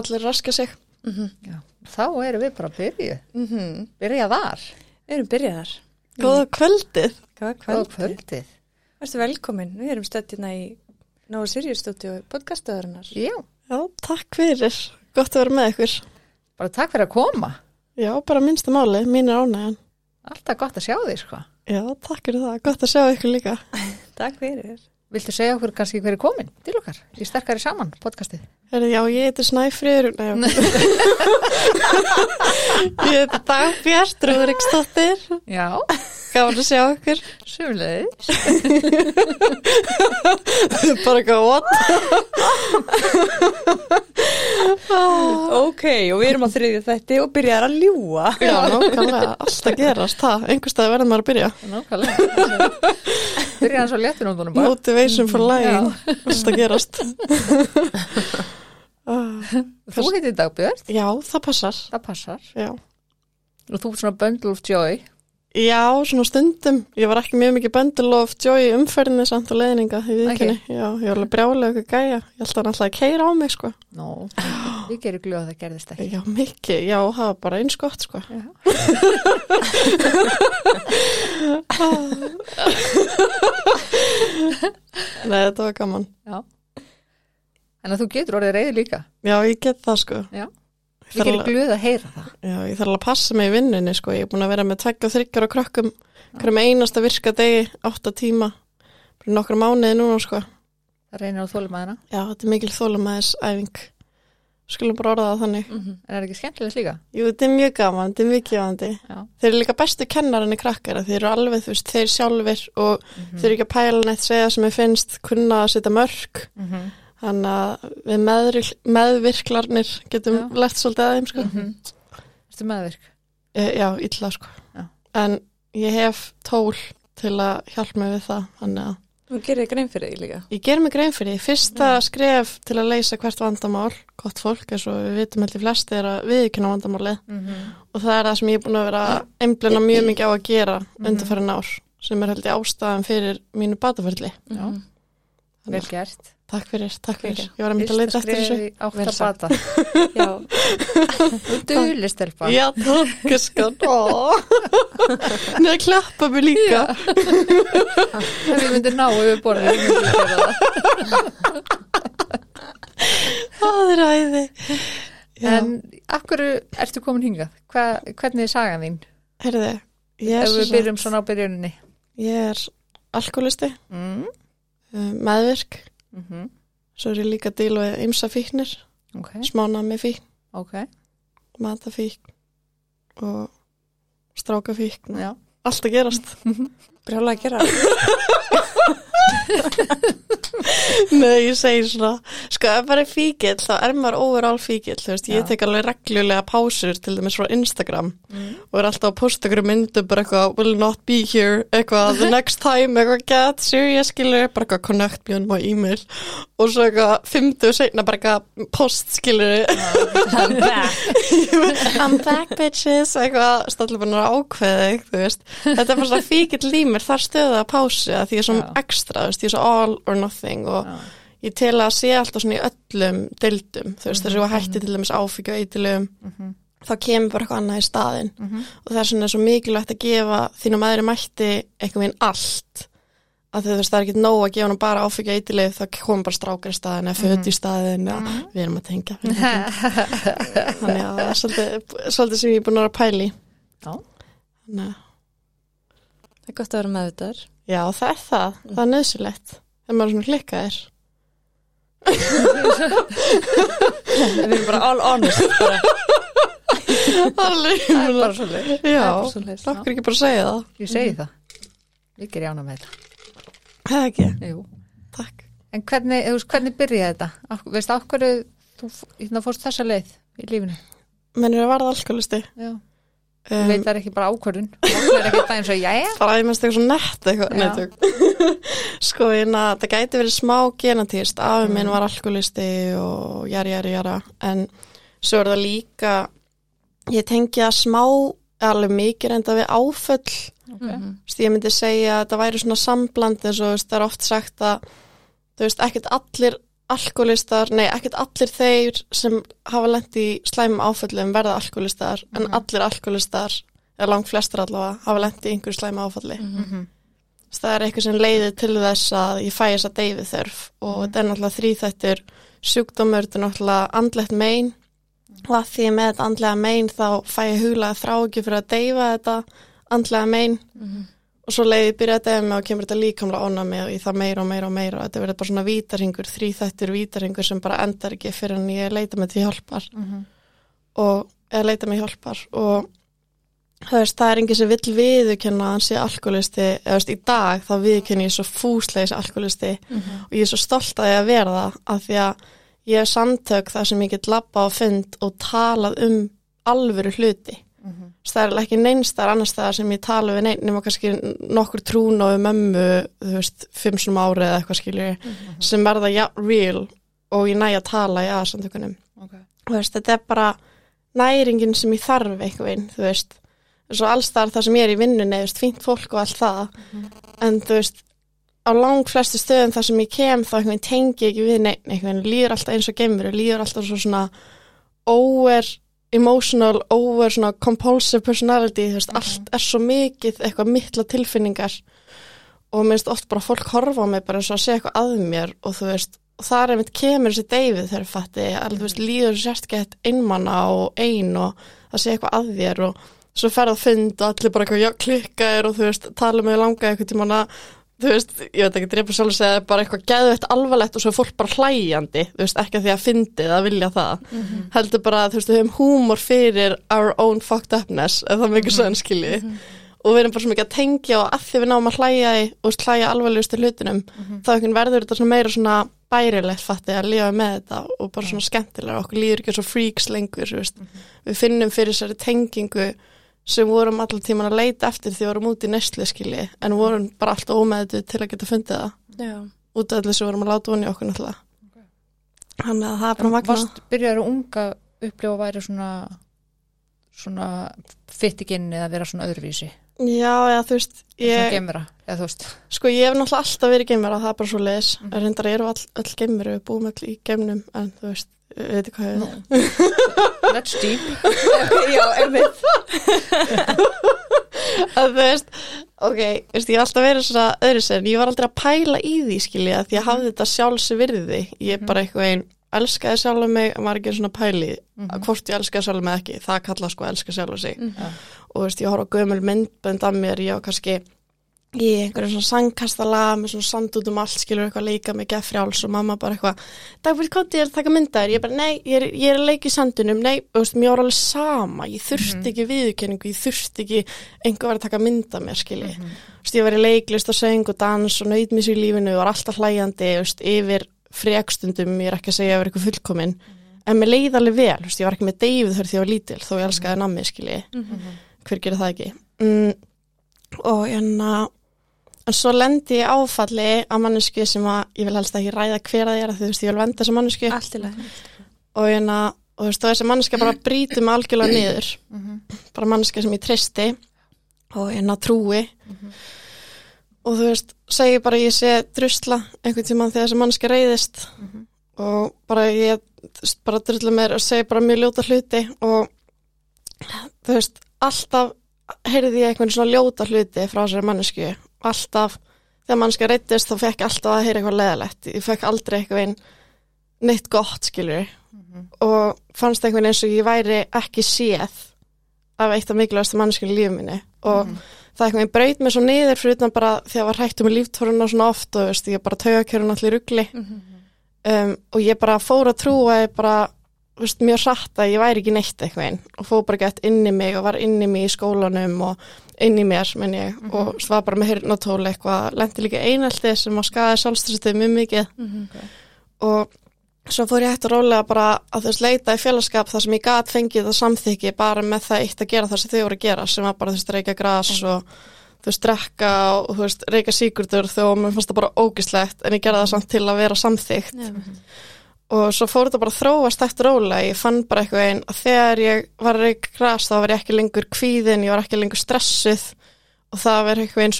allir raska sig. Já. Þá erum við bara að byrja. Mhm. Byrja þar. Við erum byrjaðar. Góða kvöldið. Góða Góða kvöld. kvöldið. Værstu velkomin. Við erum stödd hérna í Nóa Sirius stúdíu podcastöðurinnar. Já, Já, takk fyrir. Gott að vera með ykkur. bara takk fyrir að koma. Já, bara minnsta máli, mín er ánægjan. Alltaf gott að sjá þig, sko. Já, takk fyrir það. Gott að sjá ykkur líka. Takk fyrir. Viltu segja okkur kannski hver er komin til okkar í sterkari saman podcastið? Herri, já, ég heiti Snæfriður. Já. ég heiti Dagbjart Rúriksdóttir. Já, Gáðan að sjá ykkur. sumleðis. bara eitthvað what? Ok, og við erum á þriðju þætti og byrjaðar að ljúa. Já, nákvæmlega. Alltaf gerast það. Einhver stað verður maður að byrja. Nákvæmlega. Byrja hans á bara. Motivation for lying. Alltaf gerast. Ah, Þú heitir Dagbjörn, já, það passar. það passar. Já. Og þú ert svona bundle of joy. Já, svona stundum. Ég var ekki mjög mikið bundle of joy í umferðinni samt og leiðninga í viðkynni. Já, ég var alveg brjálega eitthvað gæja. Ég held að hann alltaf að keira á mig, sko. Nó, við gerum gljóð að það gerðist ekki. Já, mikið. Já, það var bara eins gott, sko. Nei, þetta var gaman. Já. En þú getur orðið reyði líka. Já, ég get það, sko. Já. Ég alveg- gljóð að heyra það. Já, ég þarf alveg að passa mig í vinnunni, sko. Ég er búin að vera með og þryggjar á krökkum hverjum einasta virka degi, átta tíma. Bara nokkra mánuði núna, sko. Það reynir á þólumæðina. Já, þetta er mikil þólumæðis æfing. Skulum bara orða það þannig. En er það ekki skemmtilegt líka? Jú, þetta er mjög gaman, þetta er mjög gefandi. Þeir eru líka bestu kennarinn í krakkara, þeir eru alveg, þú veist, þeir sjálfur og þeir eru ekki að pæla neitt segja sem ég finnst, kunna að setja mörg. Mm -hmm. Þannig að við meðvirk, meðvirklarnir getum Já. lett svolítið að þeim, sko. Erstu meðvirk? E, já, illa, sko. Já. En ég hef tól til að hjálpa mig við það, þannig að Þú gerir grein fyrir því líka. ég ger mig grein fyrir því. Fyrsta skref til að leysa hvert vandamál, gott fólk, eins og við vitum heldur flesti er að viðkynna vandamálið. Mm -hmm. og það er það sem ég er búin að vera einblina mjög mikið á að gera undanfærin ár sem er held ég ástæðan fyrir mínu bataferli. Já. Vel gert. Takk fyrir, takk fyrir. Ég var að mynda að leita eftir þessu. í átt Vel að bata. Já, dulist elpa. Já, takk, skan. Nei, að klappa mig líka. Ef ég myndi ná yfir borðið, ég myndi gera það. Það er æði. En akkur ertu komin hingað? Hva, hvernig er sagan þín? heyrðu, ég er, Ef við byrjum svona á byrjuninni. ég er alkoholisti, Mm. um, meðvirk, Mm -hmm. svo er ég líka að díla við ymsa fíknir, Ok, smána með fíkn, ok, matafíkn og strákafíkn. já. Allt að gerast. brjálega að gera. Nei, ég segi svona sko, ef maður er fíkil, þá er maður overall fíkil, þú veist, ég tek alveg reglulega pásur til dæmis frá Instagram og er alltaf að posta ykkur myndu bara eitthvað, will not be here eitthvað, the next time, eitthvað get serious, skilur, bara eitthvað connect me on my email og svo eitthvað fimmtu seinna bara eitthvað post, skilur. I'm back. I'm back bitches eitthvað, stallur bara að ákveða þú veist, þetta er bara svona fíkil límir þar stöða að pásu, að því Já. Ekstra, þú veist, ég er svo all or nothing og Já. ég tel að sé alltaf svona í öllum deildum, þú veist, þess að ég hætti til dæmis áfíkja og eitilum, Mhm. þá kemur bara eitthvað annað í staðinn Mhm. og það er svona svo mikilvægt að gefa þínum aðri mætti eitthvað minn allt að þú veist, það er ekki nóg að gefa hann bara áfíkja eitilið, þá komum bara strákar í staðinn eða föt í mm við erum að tengja við erum að tengja. þannig að það er svolítið, svolítið sem ég er búin að vera að pæli Já. að Það er gott að vera með þetta. já, það er það, það er nöðsilegt þegar maður er svona klikkaðir Við erum bara all honest. Það er bara svolítið. já, okkur ekki bara að segja það Ég segi það. Ég ger jána með þetta. það er ekki, Jú. takk En hvernig, þú veist, hvernig byrjaði þetta? Veist, af hverju þú hérna, fórst þessa leið í lífinu? mennir að varða alkoholisti Já. Um, veit það er ekki bara ákvörðun. Það er ekki það eins og, jæja. bara að ég mest eitthvað svo nett sko, hérna, það gæti verið smá genatist, afi minn var alkoholisti og jari, jari, jara en svo er það líka ég tengi að smá alveg mikið reynda við áföll Okay. Mhm. Þú veist, ég myndi segja að það væri svona sambland eins og það er oft sagt að þú veist, ekkert allir alkoholistar, nei ekkert allir þeir sem hafa lent í slæmum áföllum verða alkoholistar en allir alkoholistar, eða langt flestir allavega hafa lent í einhverju slæmu áfalli. Mhm. það er eitthvað sem leiðir til þess að ég fæ þess að deyfi þörf og þetta er náttúrulega þrýþættur sjúkdómur, þetta er náttúrulega andlegt mein og að því með þetta andlega mein þá fæ ég huglega þrá ekki fyrir að deyfa þetta andlega mein og svo leiði ég byrja að deyfa mig og kemur þetta líkamlega onna og í það meira og meira og meira. Og þetta verður bara svona vítarhingur, þrýþættur vítarhingur sem bara endar ekki fyrir en ég leita mig til hjálpar. Og eða leita mig hjálpar. Og veist, það er enginn sem vill viðurkenna að hann sé alkoholisti. Eða veist, í dag þá viðurkenni ég svo fúslegis alkoholisti. Og ég er svo stolt að ég að vera það af því að ég hef samtök þar sem ég get labba á fund og talað um alvöru hluti Þess, það er ekki neinstar annars staðar sem ég tala við neinn nema kannski nokkur trún og mömmu, þú veist, fimm svona ári eða eitthvað skilju sem verða ja, real og ég næ að tala í aðsamtökunum okay. þú veist, þetta er bara næringin sem ég þarf einhvern veginn, þú veist. Svo allstar það sem ég er í vinnunni, þú veist, fínt fólk og allt það, en þú veist á lang flestu stöðum þar sem ég kem þá einhvern tengi ekki við neitt einhvern líður alltaf eins og gemur, líður alltaf svo svona over emotional, over svona compulsive personality, þú veist, allt er svo mikið eitthvað mittla tilfinningar. Og mér finnst oft bara fólk horfa á mig bara eins og að segja eitthvað að mér og þú veist, og það er einmitt kemur þessi deyfið þegar fatti, að þú veist, líður sérstgett einmanna og ein og það segja eitthvað að þér og svo ferð að fund og allir bara eitthvað já, klikkaðir og þú veist, tala með langa eitthvað tíma þú veist, ég veit ekki drepa sjálf að segja bara eitthvað geðveitt alvarlegt og svo er fólk bara hlæjandi, þú veist, ekki að því að fyndið að vilja það, heldur bara þú veist, við höfum húmor fyrir our own fucked upness, ef það er mikið mm skilji og við erum bara svo mikið að tengja og að því við náum að hlæja í og veist, hlæja alvarlegustu hlutunum þá einhvern verður þetta svona meira svona bærilegt fatti að lifa með þetta og bara svona skemmtilega, okkur líður ekki svo freaks lengur, veist, við finnum fyrir sem vorum allar tíman að leita eftir því vorum út í neslu skilji, en vorum bara alltaf ómeðu til að geta fundið það. Já. út af allir sem vorum að láta voni okkur náttúrulega. Þannig að það er bara magna byrjar unga upplifa að væri svona svona fittikinn eða vera svona öðruvísi. Já, eða þú veist, ég, gemura, eða þú veist. Sko ég hef náttúrulega alltaf verið geimur það er bara svo leis, mm. reyndar eru all, öll geimur við búum öll í geimnum en þú veist, við veitum hvað ég er Let's deep. Já, einmitt. að þú veist, ok, veist, ég hef alltaf verið svona öðru sen, ég var aldrei að pæla í því skilja, því að hafði þetta sjálfs virði, ég er bara eitthvað einn elskaði sjálf mig, maður ekki svona pæli að hvort ég elskaði sjálf mig ekki, það kalla sko að elska sjálf sig. Og veist, ég horf á gömul myndbönd af mér, ég var kannski í einhverjum svona sangkastala með svona sand út um allt, skilur eitthvað að leika með geffrjáls og mamma bara eitthvað Dagvill, hvað er að taka myndaðir? Ég bara, nei, ég er, ég er að leika í sandunum, nei, veist, mér var alveg sama, ég þurfti ekki viðurkenningu, ég þurfti ekki einhver var að taka mynda mér, skilji. Þú veist, ég var í leiklist og söng og dans og sér í lífinu og var alltaf hlæjandi, þú veist, yfir frekstundum, ég er ekki að segja að ég var eitthvað fullkomin, en mér leið alveg vel, veist, ég var ekki með deyfið þar því ég var lítil, þó ég elskaði nammi, skilji, hver gerir það ekki. Mm, og hérna, en svo lendi ég áfalli á mannesku sem að ég vil helst ekki ræða hver að ég er, þú veist, ég vil venda þessa mannesku Allt í lagi. og hérna, og þú veist, og þessi manneska bara brýtur mig algjörlega niður, bara manneska sem ég treysti og hérna trúi og þú veist, segi bara ég sé drusla einhvern tímann þegar þessi manneska reyðist og bara ég bara drusla mér og segi bara mjög ljóta hluti. Og þú veist, alltaf heyrði ég einhvern svona ljóta hluti frá þessari mannesku, alltaf þegar manneska reyðist þá fekk alltaf að heyra eitthvað leðalegt, ég fekk aldrei eitthvað einn neitt gott, skilur og fannst einhvern eins og ég væri ekki séð af eitt af mikilvægast manneskinu í lífum minni. Og það einhvern veginn braut mér svo niður fyrir utan bara því að var hættu með líftóruna svona oft og veist, ég bara tauga kjörun allir ruggli um, og ég bara fór að trúa ég bara veist, mjög hratt að ég væri ekki neitt eitthvað og fór bara gett inn í mig og var inn í mig í skólanum og inn í mér menn ég. Og veist, var bara með hirnatóli eitthvað. Lendi líka einaldi sem á skæði sjálfströstuð mjög mikið. Og svo fór ég hægt og rólega bara að þess leita í félagskap þar sem ég gat fengið það samþykki bara með það eitt að gera það sem þau voru að gera sem var bara þú veist reyka gras og þú veist drekka og þú veist reyka síkurdur þó mér fannst það bara ógislegt en ég gerði það samt til að vera samþykt og svo fór þetta bara að þróast eftir rólega, ég fann bara eitthvað einn að þegar ég var að reyka gras þá var ég ekki lengur kvíðin, ég var ekki lengur stressuð og það var eitthvað einn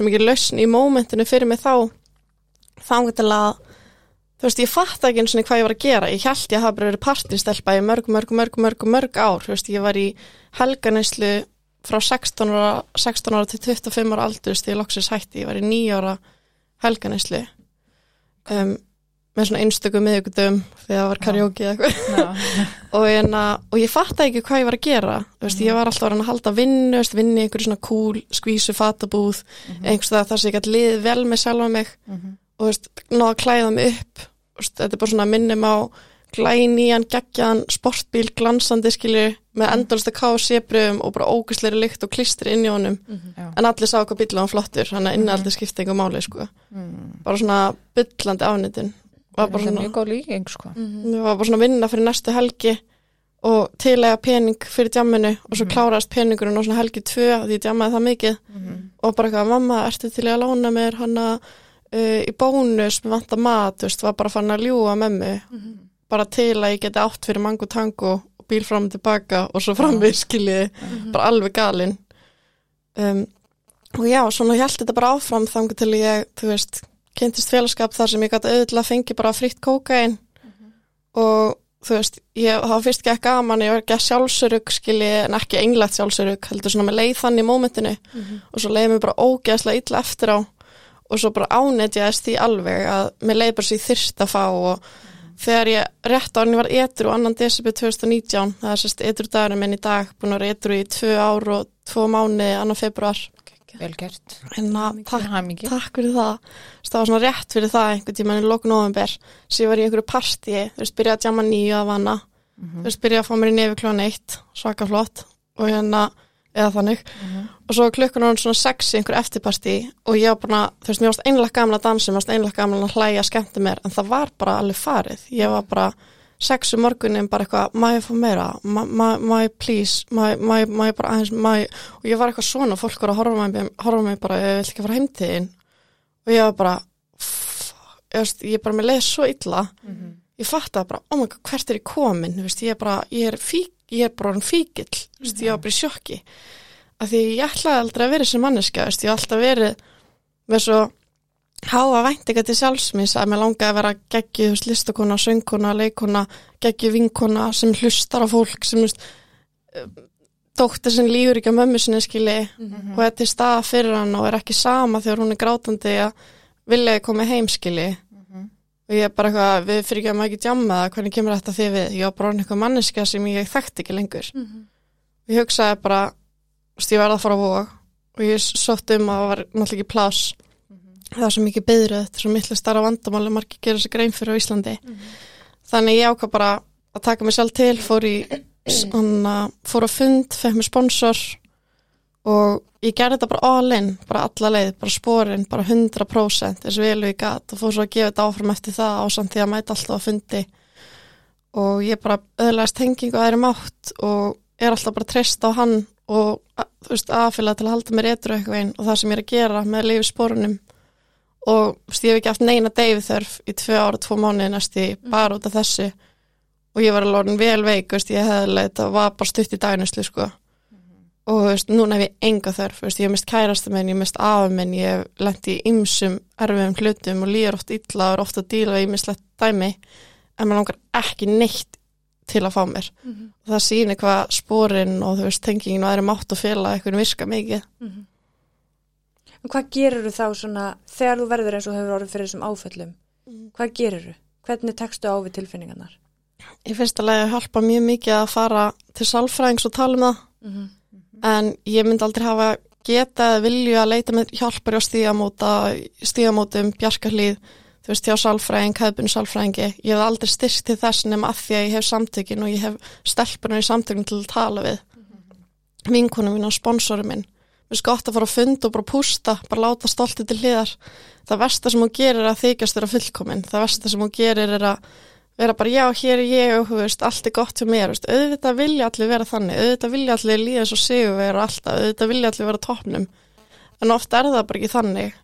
þú veist, ég fatt ekki eins og hvað ég var að gera, ég held ég hafa bara verið partistelpa í mörg, mörg, mörg, mörg, mörg ár, þú veist, ég var í helganislu frá 16 ára, 16 ára til 25 ára aldur, þú veist, ég loksins hætti, ég var í 9 ára helganislu um, með svona einstöku miðugdum þegar það var karaoke eða eitthvað. Og, hérna, og ég fatt ekki hvað ég var að gera. Þú veist, ég var alltaf að að halda vinnu veist, vinni í einhverju svona cool, skvísu fatabúð einhvers það þar sem ég gæti liðið vel með sjálfa mig. Mhm. Og þú veist, náða að klæða mig upp. Veist, þetta er bara svona minnum á glænían, geggjan, sportbíl glansandi skilju, með endursta KFC-bröðum og bara ógæsleiri lykt og klistri inn í honum, Já. en allir sá hvað bíl var flottur, þannig að innaldi skipti einhver máli sko. Mm. bara svona byllandi afnýttin var bara er svona mjög góð líking sko. Mér var bara svona að vinna fyrir næstu helgi og tilega pening fyrir djamminu og svo kláraðist peningurinn á svona helgi tvö því ég djammaði það mikið. Og bara eitthvað, mamma, ertu til að lána mér hana uh, í bónus með vanta mat, veist, var bara fann að ljúga mömmu, bara til að ég geti átt fyrir mango tango og bíl fram og tilbaka og svo fram við skiljiði bara alveg galinn. Um, og já, svona ég held þetta bara áfram þangu til ég, þú veist kynntist félagskap þar sem ég gæti auðvitað fengi bara fritt kókain og þú veist, ég, það var fyrst ekki gaman, ég var ekki að sjálfsörug skilji en ekki einlægt sjálfsörug, heldur svona með leið þannig í mómentinu. Og svo leiði mér bara ógeðslega illa eftir á og svo bara ánetjaðist því alveg að mér leiði bara sér þyrst að fá og þegar ég rétt á hann var etru annan desember 2019, það er sérst etru dagurinn minn í dag, búin að vera etru í tvö ár og tvo mánuði annan februar Vel gert. en að takk. Takk fyrir það. Það var svona rétt fyrir það einhvern tímann í lókn november. Svo ég var í einhverju partíi, þú veist, byrjaði að jamma nýju af hana. Þú veist, byrjaði að fá mér í nefi klón eitt, svaka flott. Og hérna, eða þannig. Og svo var klukkan hann svona sex í einhverju eftirpartí og ég var bara, þú veist, mér varst einlega gamla að dansa, mér varst einlega gamla að hlæja, skemmti mér, en það var bara alveg farið. Ég var bara sex um morgunin bara eitthvað, má ég fá meira, má, ég please, má, ég- bara aðeins, má ég, og ég var eitthvað svona, fólk var að horfa mig, horfa mig bara, ég vil ekki fara heim til þín. Og ég var bara ég, veist, ég bara með leið svo illa ég fattaði bara, oh my god, hvert er ég komin? Þú veist, ég er bara, ég er fík ég er bara fíkill, þú veist, ég var bara í sjokki. Af því ég ætlaði aldrei að vera sem manneska, veist, ég hef alltaf verið með svo háa væntinga til sjálfsmins að mér langaði að vera veist, listakona, söngkona, leikona geggju vinkona sem hlustar á fólk sem, þú veist eh, dóttir sem lífur ekki að mömmu sinni skili og er til staða fyrir hann og er ekki sama þegar hún er grátandi að vilja ég koma heim skili og ég er bara eitthvað, við fyrir ekki að maður ekki djamma það, hvernig kemur þetta þið við? Ég var bara eitthvað manneska sem ég þekkti ekki lengur. Ég hugsaði bara, ég verði að fara á vóg og ég sótt um að það var náttúrulega ekki plás. Það var svo mikið byðröð, þetta er svo miklu starra vandamáli, margir gera sér grein fyrir á Íslandi. Þannig ég ákvað bara að taka mig sjálf til, fór í, svona, fór á fund, fekk mér sponsor og ég gerði þetta bara all in, bara alla leið, bara sporin, bara 100% eins og vel og ég gat. Og fór svo að gefa þetta áfram eftir það á samt því að mæta alltaf að fundi. Og ég bara öðlaðist tengingu að þeirri mátt og er alltaf bara treyst á hann og þú veist aðfélag til að halda mér etru eitthvað einn og það sem ég er að gera með lifi sporunum og þú veist, ég hef ekki haft neina deyfi þörf í tvö ára, tvo mánuði næsti bara út af þessu. Og ég var alveg vel veik, veist, ég hefði leið þetta var bara stutt í daginuslu sko og þú veist, núna hef ég enga þörf veist, ég hef mist kærasta minn, ég hef mist afa minn ég hef lent í ymsum erfiðum hlutum og líður oft illa og er oft að díla við ýmislegt dæmi en maður langar ekki neitt til að fá mér. Og það sýnir hvað sporin og þú veist, tengingin og aðri mátt og fela eitthvað virka mikið. En hvað gerir þú þá svona, þegar þú verður eins og hefur orðið fyrir þessum áföllum, hvað gerir þú? Hvernig tekstu á við tilfinningarnar? Í fyrsta lagi hjálpa mjög mikið að fara til sálfræðings og tala um það en ég myndi aldrei hafa geta eða vilju að leita með hjálpar á stígamóta, stígamótum, bjarkarlíð, þú veist, hjá sálfræðing, hefðbunni sálfræðingi. Ég hef aldrei styrkt til þess nema að því að ég hef samtökin og ég hef stelpunar í samtökin til að tala við. Vinkunum mín og sponsorum minn. Mér er gott að fara að funda og bara pústa, bara láta stoltið til hliðar. Það versta sem hún gerir er að þykjast þeirra fullkomin. Það versta sem hún gerir er að vera bara já, hér er ég og veist, allt er gott hjá mér, veist, auðvitað vilja allir vera þannig, auðvitað vilja allir líða svo sigur vera alltaf, auðvitað vilja allir vera toppnum. En ofta er það bara ekki þannig.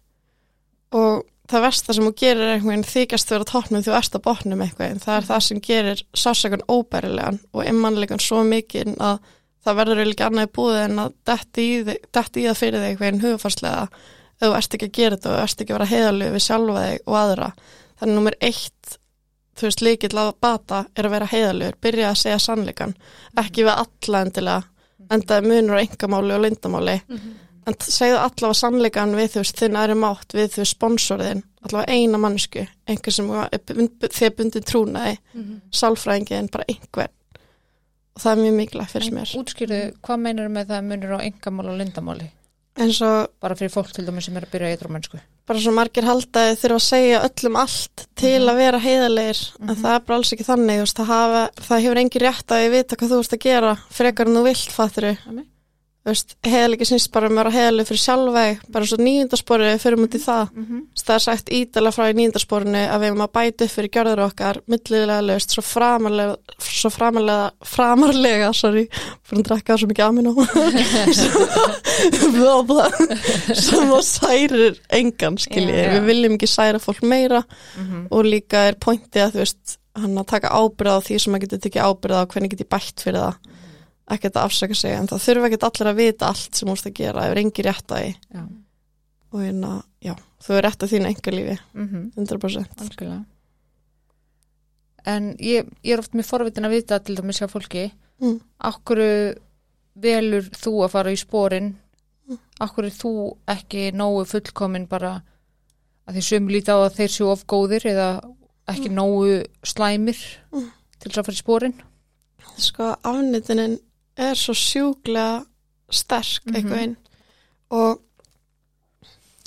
Og það versta sem þú gerir er einhvern veginn þykjast vera toppnum því þú erst að botnum eitthvað, en það er það sem gerir sásakun óbærilegan og einmannlegan svo mikið að það verður eiginlega ekki annað í búið en að detti í, í það fyrir þig einhvern hugafarslega ef þú ert ekki að gera þetta og ert ekki að vera heiðalög við sjálfa þig og aðra. Þannig nummer eitt þú veist, líkill að bata er að vera heiðalur, byrja að segja sannleikan ekki við alla endilega enda er munur á engamáli og lindamáli. En t- segðu allavega sannleikan við þú veist, þinn aðri mátt, við þú sponsorðin allavega eina mannsku, einhver sem þið er bundin trúnaði sálfræðingin, bara einhver og það er mjög mikilvægt fyrir mér. Útskýrðu, hvað meinar með það munur á engamál og lindamáli? Og Bara fyrir fólk til dæmis sem er að byrja í eitthvað bara svo margir haldaði þurfa að segja öllum allt til að vera heiðalegir en það er bara alls ekki þannig það, hafa, það hefur engin rétt að ég vita hvað þú ert að gera frekar en þú vilt fattur Heiðalegi syns bara um að vera heiðaleg fyrir sjálfveg bara svo nýjundaspori fyrir mútið það Mhm. það er sagt ídala frá í nýjundasporinu að við erum að bæta upp fyrir gjörður okkar millilega löst, svo framarlega svo framarlega, framarlega sorry, fyrir að drakka svo mikið amino sem að særir engan skilji, Já, já. við viljum ekki særa fólk meira Mhm. og líka er pointið að þú veist hann að taka ábyrða á því sem að getur tekið ábyrða á hvernig getur bætt fyrir það ekkert að afsaka sig, en það þurfa ekkert allir að vita allt sem þú ert að gera, ef engi rétt að því og hérna, já, þú er rétt að þínu enga lífi, mhm 100% algjörlega. En ég, ég er oft með forvitin að vita til dæmis hjá fólki Mm. akkur velur þú að fara í spórin akkur er þú ekki nógu fullkomin bara að því sum líti á að þeir séu of góðir eða ekki nógu slæmir Mm. til þess að fara í spórin sko, afnýtunin er svo sjúklega sterk Mhm. eitthvað einn og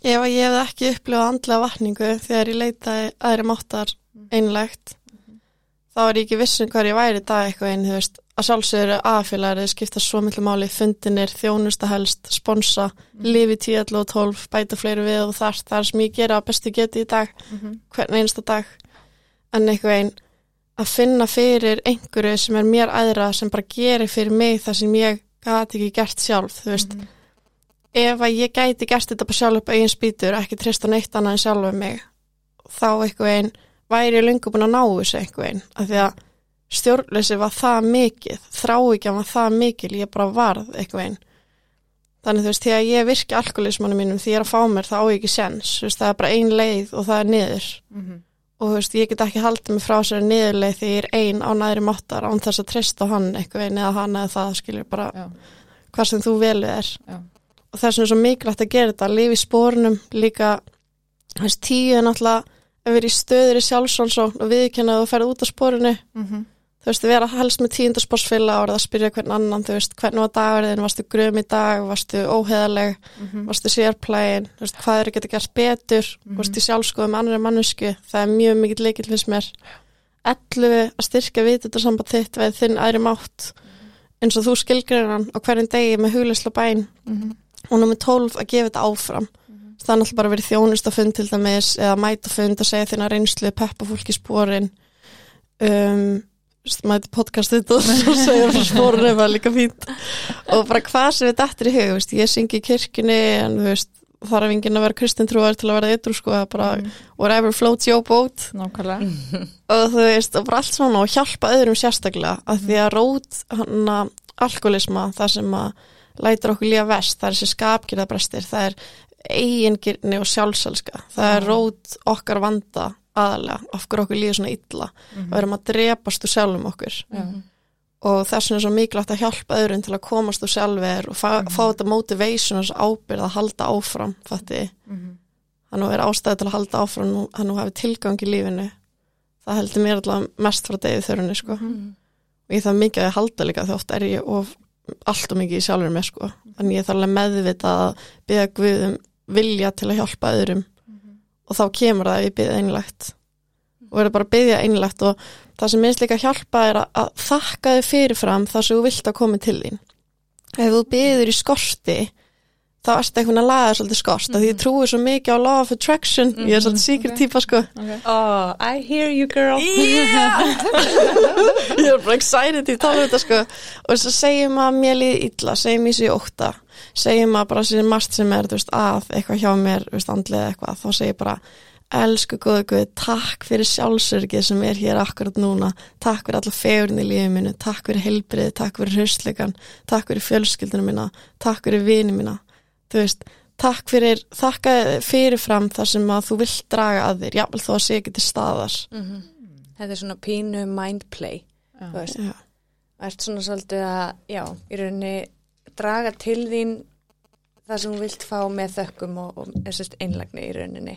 ef ég hefði ekki upplifað andlega vatningu þegar ég leitaði aðri máttar einlegt þá er ég ekki vissin hvað ég væri dag eitthvað einn, þú veist, að sjálfsögur aðfélagir skipta svo miklu máli, fundinir þjónusta helst, sponsa lifi 10 og 12, bæta fleiri við og þar það er sem ég gera bestu geti í dag Mhm. hvern einsta dag. En eitthvað einn að finna fyrir einhverju sem er mér aðra sem bara gerir fyrir mig það sem ég gati ekki gert sjálf þú veist, ef að ég gæti gert þetta bara sjálf upp eigin spýtur, ekki treysta neitt annað en sjálf mig þá eitthvað einn væri ég lungu búin að ná þessu eitthvað einn, af því að stjórnleysi var það mikið, þráikja var það mikil, ég bara varð eitthvað einn þannig þú veist, þegar ég virki alkoholismanum mínum því ég er að fá mér, þá á ekki sens það er bara ein leið og það er niður. Mhm. Og þú veist, ég get ekki haldið mig frá sér niðurleið því ég er ein á næri máttar án þess að treysta hann eitthvað einn eða hann eða það skilur bara Já. hvað sem þú velið er Já. og vegna er svo mikilvægt að gera þetta í spórnum líka þú veist, tíu er náttúrulega að vera í stöður í sjálfsválsókn og viðkynna að þú ferð út á spórinu Mhm. Þú veist, vera helst með tíundaspórsfylla og að spyrja hvern annan, þú veist, hvernig var dagurinn varstu grum í dag, varstu óheðaleg Mhm. varstu sérplægin, þú veist, hvað eru geta gert betur, mm -hmm. varstu sjálfskoðum annari mannesku, það er mjög mikill leikil finnst mér 11 að styrka vitið samband þitt við þinn aðri mátt eins og þú skilgreinan á hverjum degi með hugleysla bæn Mhm. og nummer 12 að gefa þetta áfram það er náttúrulega bara verið þjónustafund til dæmis eða mætafund að segja þína reynslu peppa fólk í spórin um, mæti podcastið og segja frá spórin var líka fínt. Og bara hvað sem við dættir í hug veist, ég syngi í kirkjunni en þú veist þarf enginn að vera kristintrúar til að vera eitthvað sko að bara Mhm. whatever floats your boat. Nákvæmlega. Og þú veist, og bara allt svona og hjálpa öðrum sérstaklega, af því að rót hann að alkoholisma það sem að lætur okkur lífa vest það er þessi skapgjörðabrestir, það er eigingirni og sjálfselska það er Já. rót okkar vanda aðalega, af hverju okkur líður svona illa og erum að drepast úr sjálfum okkur Já. og þess vegna er svo mikilvægt að hjálpa öðrum til að komast úr sjálfur og fá, fá þetta motivation og þessu ábyrð að halda áfram fatti, Mhm. hann nú er ástæði til að halda áfram nú, hann nú hafi tilgang í lífinu það heldur mér allavega mest frá degið þörunni sko. Mhm. og ég þarf mikið að halda líka því oft er ég of, allt og mikið í sjálfur mér sko. en ég þarf alveg meðvita að byggja Guðum vilja til að hjálpa öðrum og þá kemur það ef ég byggja einlegt og verður bara að byggja einlegt og það sem minnst líka að hjálpa er að, að þakka þið fyrirfram það sem þú vilt að komi til þín. Ef þú byggður í skorti þá ertu eitthvað að laga svolítið skort mm því ég trúi svo mikið á law of attraction. Ég er svolítið síkri ok. típa sko. Okay. Oh, I hear you girl. ég er bara excited í tala um þetta sko. Og svo segjum að mér líði illa segjum ég sér óta segjum að bara sér margt sem er veist, að eitthvað hjá mér veist, andlega eitthvað þá segir ég bara elsku góðu guð, takk fyrir sjálfsörgið sem er hér akkurat núna. Takk fyrir alla fegurinn í lífið mínu. Takk fyrir heilbrið, takk fyrir hraustleikan. Takk fyrir fjölskyldunum mína. Takk fyrir vini mína. Þú veist, takk fyrir þakka fyrirfram þar sem að þú vilt draga að þér, jáfnvel þó að sé ekki til staðar. Þetta er svona pínu mindplay þú veist, Já. og ert svona svolítið að, já, í rauninni draga til þín það sem þú vilt fá með þökkum og, og einlagni í rauninni.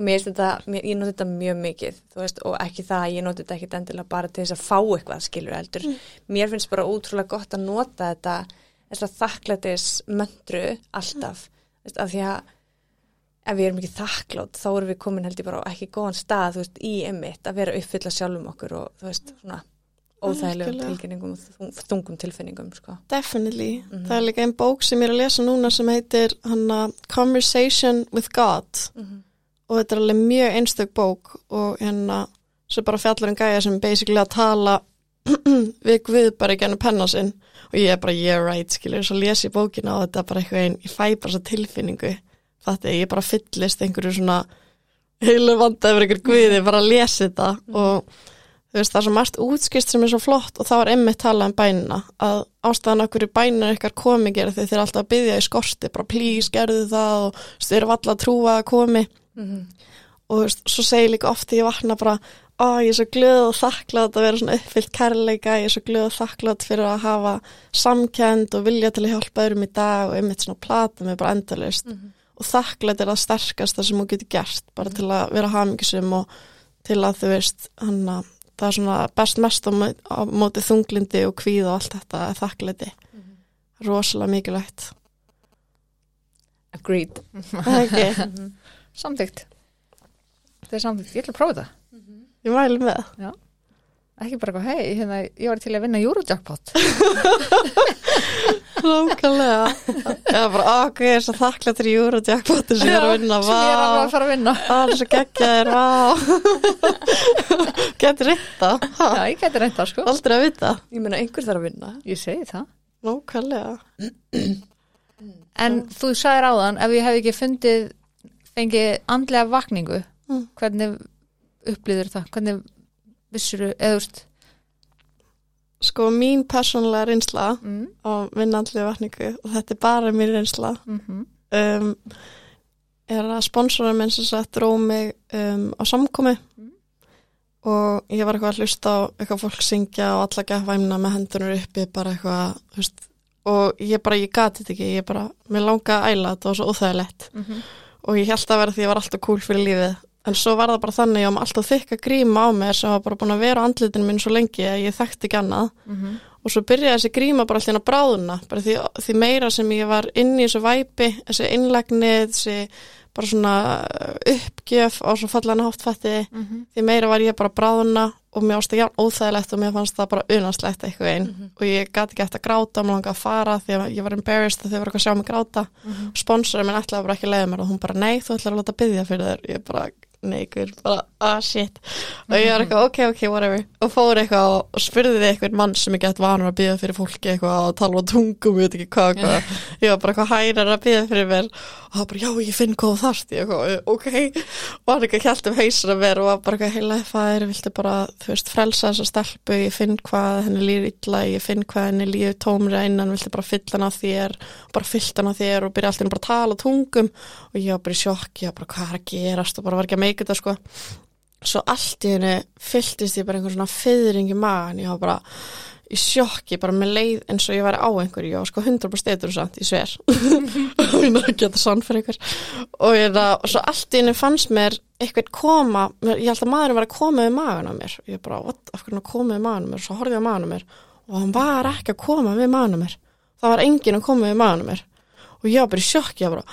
Og mér finnst þetta, mér, ég noti þetta mjög mikið veist, og ekki það að ég noti þetta ekkit endilega bara til þess að fá eitthvað skilur heldur. Mér finnst bara ótrúlega gott að nota þetta þess að þakklætis möndru alltaf. Þú veist, af því að ef við erum ekki þakklátt þá erum við komin held ég bara á ekki góðan stað veist, í emitt að vera uppfylla sjálfum okkur og þú veist, svona óþægilegum tilkynningum og þung, þungum tilfinningum sko. Definitely. Það er líka einn bók sem ég er að lesa núna sem heitir hana, Conversation with God. Og þetta er alveg mjög einstök bók og hérna sem bara fjallar um gæja sem basically að tala við Guð bara ekki henni penna sinn. Og ég er bara yeah right skilur svo les ég bókina og þetta er bara eitthvað einn ég fæ bara svo tilfinningu. Þetta ég bara fyllist einhverju svona heilu vanda yfir einhver Guði bara að lesa þetta. Og þú veist það er svo margt útskist sem er svo flott og þá er emmitt talað um bænina að ástæðan okkur í bænina ykkar komi gera þegar þeir eru alltaf að byggja í skorti bara please gerðu það og eru alltaf að trúa að komi. Og þú veist, svo segir líka oft þegar ég vakna bara ó ég er svo glöð og þakklátt að vera svona uppfyllt kærleika, ég er svo glöð og þakklátt fyrir að hafa samkend og vilja til að hjálpa öðrum í dag og einmitt svona plata mig bara endalist og þakklátt er það sterkast það sem þú getur gert bara til að vera hamingisum og til að þú veist hann að það er svona best mest á, á móti þunglindi og kvíð og allt þetta þakklæti. Rosalega mikilvægt. Agreed. Það er ekki, Samþygt. Þetta er samþygt. Ég ætla að prófa það. ég mæli með Ekki bara eitthvað, hei, hérna, ég var til að vinna Eurojackpot. Nákvæmlega Já, bara ok, ég er svo þakklætt fyrir Eurojackpotin sem ég er að vinna Sem ég er Vá, að fara að vinna. það er svo geggjaðir Vá Getur þetta Já, ég geti reynda, sko. Aldrei að vita Ég meina einhver þarf að vinna Ég segi það. Nákvæmlega En þú sagðir áðan, ef ég hef ekki fundið, fengið andlega vakningu, Mm. hvernig upplýður það? Hvernig vissuru, eða þú veist, Sko mín persónulega reynsla mm, á vinnandlega vatningu og þetta er bara mín reynsla mm um, er að sponsora minn sem sagt dró mig um, á samkomi. Mm. og ég var eitthvað að hlusta á eitthvað fólk syngja og alla gæða væmna með hendunur uppi bara eitthvað veist, og ég bara, ég gati þetta ekki ég bara, mér langa að æla þetta var svo óþægilegt. Mhm. og ég held að vera því ég var alltaf cool fyrir lífið en svo var það bara þannig að ég var alltaf þykka gríma á mér sem var bara búin að vera á andlitinu minn svo lengi að ég þekkti ekki annað. Mhm. og svo byrjaði þessi gríma bara alltaf að bráðuna bara því, því meira sem ég var inn í þessu væpi, þessi innlegni þessi bara svona uh, uppgjöf á svo fallan háttfætti Mhm. því meira var ég bara bráðuna og mér ástu ekki óþægilegt og mér fannst það bara unanslegt eitthvað einn og ég gæti ekki eftir að gráta og mér langaði að fara því að ég var embarrassed að þau voru eitthvað að sjá mig gráta. Og sponsorinn minn ætlaði bara ekki að leiða mér og hún bara nei, þú ætlar að láta byggja fyrir þér. Ég bara, nei, hver, bara, ah shit. Og ég var eitthvað, ok, ok, whatever. Og fór eitthvað og, spurði þið eitthvað mann sem ég gett vanur að byggja fyrir fólki eitthvað og tala á tungum, ég veit ekki hvað, hvað. Ég var bara eitthvað hærar að byggja fyrir mér? Og það bara, já, ég finn hvað þarft. Ég eitthvað, ok, og hann eitthvað hjælt um að mér og var bara eitthvað heila fæðir, viltu bara, þú veist, frelsa þessa stelpu? Ég finn hvað henni líður illa ég finn hvað henni líður tómri innan viltu bara fylla hann á þér, bara fyllt hann á þér og byrja alltaf bara að tala á tungum. Og ég var bara í sjokk, ég var bara hvað er að gerast? Og bara var ekki að meika þetta sko. Svo allt í henni fylltist ég bara einhver svona fyrring í magan, ég var bara í sjokki, bara með leið eins og ég væri á einhverju, ég var sko 100% eitthvað samt, ég sver. Og ég að það sann fyrir einhver og, ég, það, og svo allt í henni fannst mér eitthvað koma, ég held að maðurinn var að koma við magan á mér, ég bara, what, af hvernig koma við magan á mér, svo horfði ég á magan á mér. Og hann var ekki að koma við magan á mér. Það var enginn að koma við magan á mér og ég var bara í sjokki ég bara,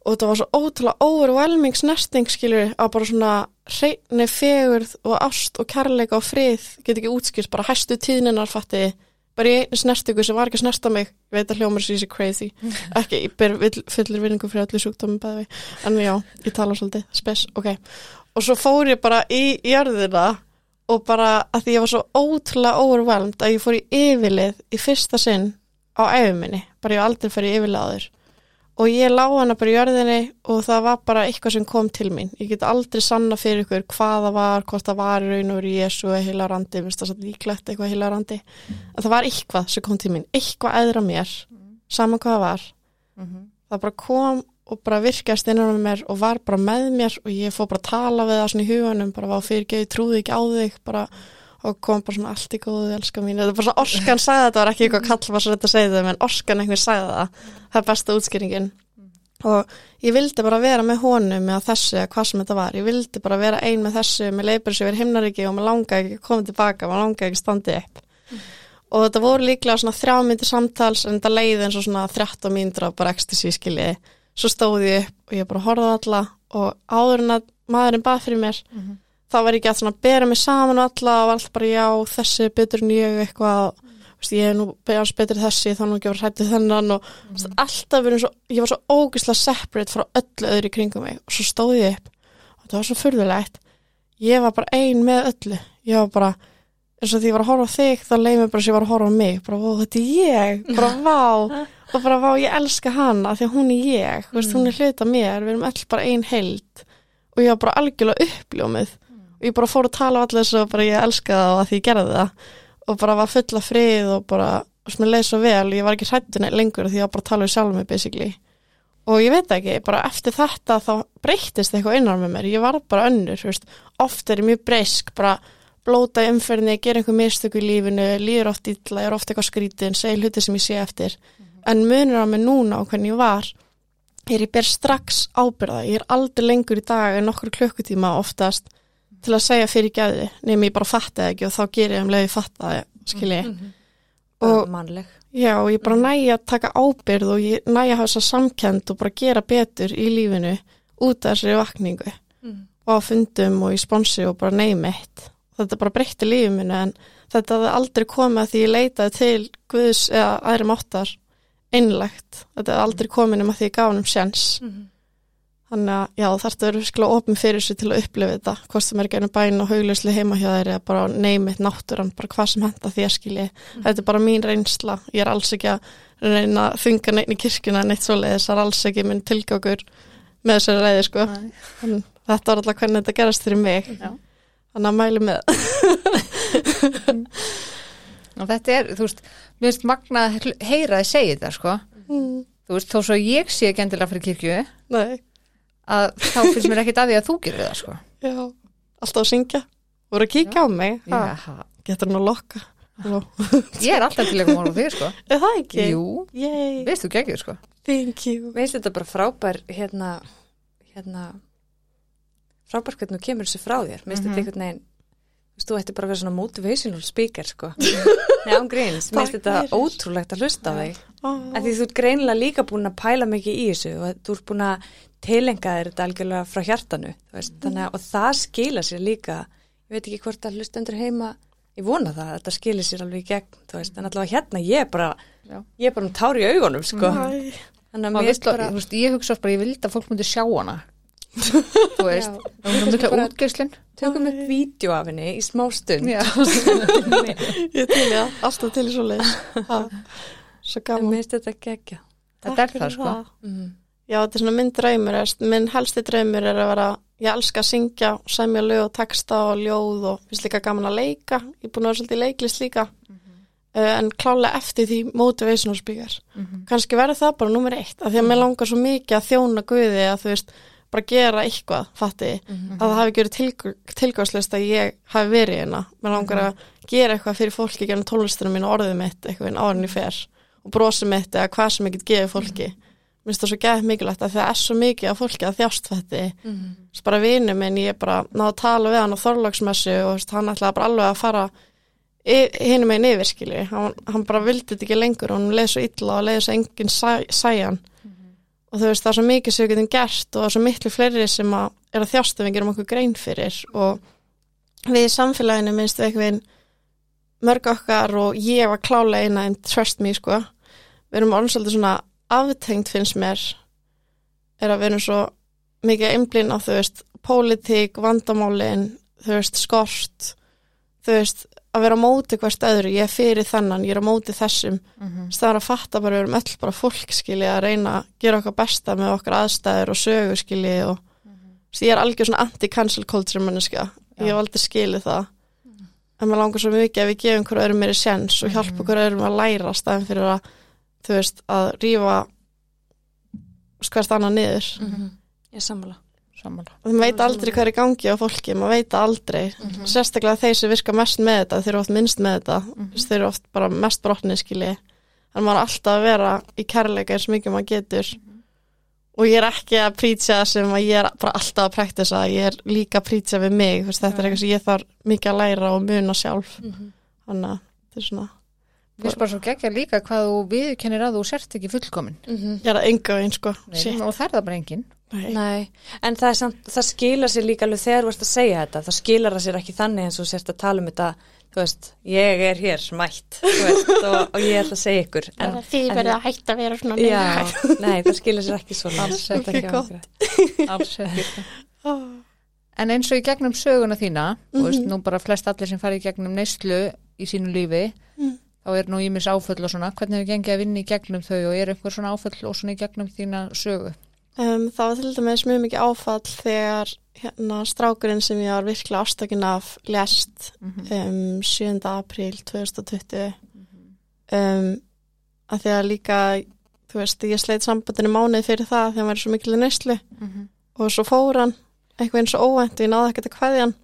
og þetta var svo ótrúlega overwhelming snerting skilur að bara svona hreitni fegurð og ást og kærleika og frið get ekki útskýrt bara hæstu tíðninar fatti. Bara í einu snertingu sem var ekki að snerta mig. Ég veit að hljómar sér sér crazy. Ekki, ég ber fullir vinningu fyrir öllu sjúkdómum bæði en já, ég tala svolítið spes, ok. Og svo fór ég bara í jörðina og bara að því ég var svo ótrúlega overwhelmed að ég fór í yfirlið í fyrsta sinn á æfuminni, bara ég hef aldrei farið í yfirlið áður og ég lá hana bara í jörðinni og það var bara eitthvað sem kom til mín. Ég get aldrei sanna fyrir ykkur hvað það var hvort það var í raun og veru Jésu eða heilarandi, minnst það satt líklegt eitthvað heilarandi. En það var eitthvað sem kom til mín. Eitthvað eðra mér, saman hvað það var. Mhm. það bara kom og bara virkast innan með mér og var bara með mér og ég fór bara að tala við það svona í huganum, bara var fyrir geði, trúði ekki á þig, bara og kom bara svona allt í góðu, elska mín, þetta er bara svona Orskan sagði þetta, var ekki eitthvað kall var svo þetta að segja það, en Orskan einhver sagði það, það er besta útskýringin. Og ég vildi bara vera með honum eða þessu eða hvað sem þetta var. Ég vildi bara vera ein með þessu með leipur sem er himnaríki og maður langaði ekki að koma tilbaka maður langaði ekki að standa upp. Mm. og þetta voru líklega svona þrjá myndir samtals en þetta leiði eins og svona 13 myndir á bara ecstasy skiljiði svo stóði ég upp og ég bara horfaði alla og áður en að maðurinn bað fyrir mér mm -hmm. Þá var ég ekki að svona bera mig saman alla og allt bara já þessi betur en ég eitthvað. Veist, ég er nú beðans betur þessi þá nú ekki að vera hrættið þennan og mm. veist, alltaf verið svo, ég var svo ógislega separate frá öllu öðru kringum mig og svo stóði ég upp og það var svo fyrðulegt ég var bara ein með öllu. Ég var bara, eins og því ég var að horfa á þig þá leiði mig bara sem ég var að horfa á mig. Bara, ó, þetta er ég, bara vá. Og bara vá, ég elska hana því að hún er ég. Mm. veist, hún er hluta mér, við erum öll bara ein held og ég var bara algjörlega uppljómið ég bara fór að tala á allir þess að ég elska það og að því ég gerði það. Og bara var fulla frið og bara, sem ég leið svo vel, ég var ekki hrættun lengur því ég var bara að tala um sjálf mig basically. Og ég veit ekki, bara eftir þetta þá breytist eitthvað innan með mér, ég var bara önnur, veist, oft er ég mjög breysk, bara blóta umferðinni, gera einhver mistöku í lífinu, líður oft ítla, ég er ofta eitthvað skrítin, segja hluti sem ég sé eftir, mm -hmm. en munur á mig núna og hvernig ég var, er ég ber strax ábyrða, ég er aldrei lengur í dag en nokkur klukkutíma oftast til að segja fyrir gæði nefnum ég bara fatta ekki og þá ger ég um leiði fatta skilji mm -hmm. og mannleg já og ég bara næja að taka ábyrð og ég næja að hafa þessa samkend og bara gera betur í lífinu út af þessari vakningu mm. og á fundum og í sponsi og bara neymitt þetta bara breytti lífinu en þetta hefði aldrei komið að því ég leitaði til Guðs eða aðri máttar einlegt, þetta hefði aldrei komið að því ég gaf hann um sjans mm -hmm. Þannig að já þarf þetta að vera skilja ofin fyrir sig til að upplifa þetta, hvort sem er ekki einu bæn og hauglausli heima hjá þeir eða bara neymið náttúran, bara hvað sem henda að skilji. Mm. Þetta er bara mín reynsla, ég er alls ekki að reyna að þunga neitt í kirkuna neitt svoleiðis, það er alls ekki minn tilgjókur með þessari reyði sko. Þetta var alltaf hvernig þetta gerast fyrir mig, já. þannig að mælu með. og þetta er, þú veist, mér finnst magna að heyra að segja þetta sko. Mm. Þú veist, þó svo ég sé ekki endilega fyrir kirkju. Nei að þá finnst mér ekkit að því að þú gerir það sko. Já, alltaf að syngja voru að kíkja Já. á mig getur hann að lokka Ég er alltaf til að koma á því sko. Er það ekki? Jú, Yay. veist þú geggjur sko Thank you Veist þetta bara frábær hérna, hérna frábær hvernig þú kemur þessu frá þér Veist þetta mm -hmm. einhvern veginn Þú ætti bara að vera svona motivational speaker sko Nei, án gríns, mér finnst þetta ótrúlegt að hlusta á þig oh. Því þú ert greinilega líka búin að pæla mikið í þessu og þú ert búin að tilenga þér þetta algjörlega frá hjartanu veist, mm. þannig og það skila sér líka. Ég veit ekki hvort að hlustendur heima ég vona það, þetta skilir sér alveg í gegn veist, en allavega hérna ég er bara Já. ég er bara um tári í augunum sko. þannig að mér bara veist, ég hugsa bara, ég vildi að fólk myndi sjá hana. Þú veist, það er mjög útgeislinn tökum við vídeo af henni í smá stund. Ég til já, alltaf til svo leið svo gaman. Þetta er það sko. mm. Já, þetta er svona minn draumur, minn helsti draumur er að vera, ég elska að syngja, semja lög og texta og ljóð og finnst líka gaman að leika, ég er búin að vera svolítið leiklist líka, mm -hmm. uh, en klálega eftir því motivational speaker. Mm -hmm. Kanski verður það bara nummer eitt, af því að mér langar svo mikið að þjóna Guði að þú veist, bara gera eitthvað, fatti, mm -hmm. að það hafi gerið til, tilgáðslist að ég hafi verið hérna, mér langar að gera eitthvað fyrir fólki gennum tónlistunum mín og orðið mitt eitthvað árinni fer. Og brosið mitt eða hvað sem ég get gefið fólki mér finnst það svo gæðið mikilvægt að það er svo mikið af fólki að þjást þetta. Mm -hmm. þess bara vinnu minn, ég bara náðu að tala við hann á þorlagsmessu og veist, hann ætlaði bara alveg að fara hinn með einn yfirskili hann, hann bara vildi þetta ekki lengur og hann leiði svo illa og leiði svo enginn sæ, sæjan. Mm -hmm. og þú veist það er svo mikið sem við getum gert og það er svo miklu fleiri sem að er að þjásta við gerum okkur grein fyrir. Og við í samfélaginu minnst við mörg okkar og ég var klálega eina en trust me sko. Við erum orðinsaldi svona aftengt finnst mér er að vera svo mikið einblinn á þú veist pólitík, vandamálin þú veist skort þú veist að vera á móti hvert öðru ég er fyrir þennan, ég er á móti þessum mm -hmm. staðar að fatta bara við erum öll bara fólk skilji að reyna að gera okkar besta með okkar aðstæður og sögur skilji og mm -hmm. ég er algjör svona anti-cancel culture manneska, ég hef aldrei skilið það mm -hmm. en maður langar svo mikið að við gefum hverju öðrum meiri sens og hjálpa hverju öðrum að læra staðin fyrir að þú veist, að rýfa skvært annað niður. Ég sammála. Sammála. og þeim veit aldrei hvað er í gangi á fólki maður veit aldrei, sérstaklega þeir sem virka mest með þetta, þeir eru oft minnst með þetta. Þeir eru oft bara mest brotnið skilji. En maður er alltaf að vera í kærleika eins mikið og maður getur. Og ég er ekki að prýtja sem að ég er bara alltaf að præktisa ég er líka að prýtja við mig þú veist, þetta er eitthvað sem ég þarf mikið að læra og muna sjálf. Þannig að þetta er svona Við erum bara svo geggja líka hvað þú viðkennir að þú sért ekki fullkomin. ég er að enga einn sko Nei, og það er það bara enginn. nei. Nei, en það, er samt, það skilar sér líka alveg þegar þú ert að segja þetta, það skilar það sér ekki þannig eins og þú sérst að tala um þetta, þú veist, ég er hér smætt, þú veist, og, og ég ætla að segja ykkur. En, því en- verið að hætta að vera svona Já, nei, það skilar sér ekki svona. Alls Þetta ekki okkur. Alls ekki. En eins og í gegnum söguna þína, þú veist, nú bara flest allir sem fari í gegnum neyslu í sínu lífi, þá er nú ímis áföll og svona, hvernig hefur gengið að vinna í gegnum þau og er einhver svona áföll og svona í gegnum þína sögu? Um, það var til dæmis mjög mikið áfall þegar hérna strákurinn sem ég var virkilega ástökin af lest um, 7. apríl 2020 um, að því að líka þú veist, ég sleit sambandinu mánuði fyrir það þegar hann var svo mikil í neyslu. Og svo fór hann eitthvað eins og óvænt og ég náði ekkert að kveðja hann.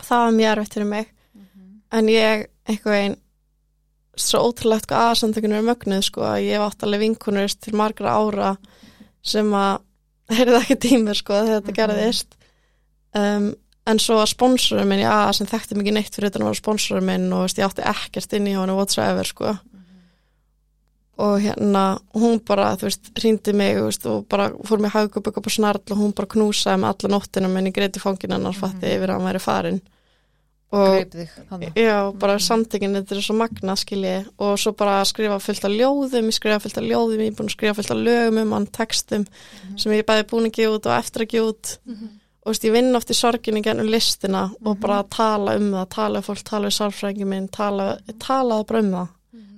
Það var mjög erfitt fyrir mig. En ég eitthvað einn svo ótrúlegt hvað aðsamtökinu er mögnuð sko að ég hef átt alveg vinkunur til margra ára sem að heyrði ekki tímur sko þegar þetta gerðist. Um, en svo að sponsorum minn í AA sem þekkti mikið neitt fyrir þetta var sponsorum minn og veist, ég átti ekkert inn í honu whatsoever sko. Og hérna hún bara, þú veist, hrýndi mig veist, og bara fór mig hagkup upp á snarl og hún bara knúsaði með alla nóttina menn ég greiti fangin hennar fatti yfir að hann væri farin og. Já, bara samtökin, þetta er svo magna skilji. Og svo bara skrifa fullt af ljóðum ég skrifa fullt af ljóðum, ég er búin að skrifa fullt af lögum um hann, textum sem ég bæði búin að gefa út og eftir að gefa út. Og veist, ég vinn oft í sorginni gennum listina og bara að tala um það tala um fólk, tala um sálfræðingi minn tala, tala bara um það.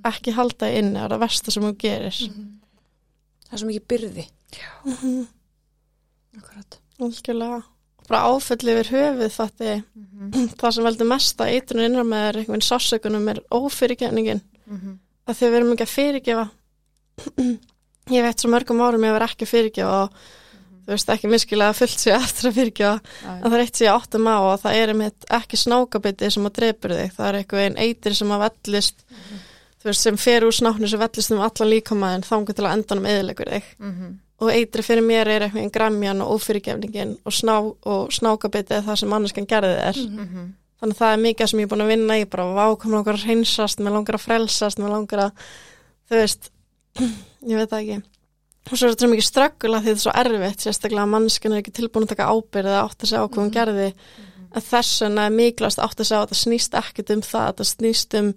Ekki halda inn, það er það versta sem þú gerir. Það er svo mikið byrði. Akkurat. algjörlega bara áfell yfir höfuð fatti það sem veldur mesta eitrun innan með er einhvern sásökunum er ófyrirgefningin. Að þau verum ekki að fyrirgefa. Ég veit svo mörgum árum ég verð ekki að fyrirgefa og þú veist ekki miskilega fullt sér eftir að fyrirgefa. En það er eitt sem ég áttum á og það er einmitt ekki snákabiti sem að drepur þig. Það er eitthvað einn eitir sem að vellist þú veist sem fer úr snáknu sem vellist um allan líkamæðin þangur að og eitri fyrir mér er eitthvað gramjan og ófyrirgefningin og, sná, og snákabiti er það sem manneskan gerði þér. Þannig að það er mikið sem ég er búin að vinna í bara vákom langar að hreinsast, mér langar að frelsast mér langar að, þú veist ég veit það ekki. Og svo er þetta svo mikið ströggula því þetta er svo erfitt sérstaklega að manneskan er ekki tilbúin að taka ábyrð eða átt að segja á hvað hún gerði. En þess vegna er mikilvægast átt að segja að þetta snýst ekkit um það, þetta snýst um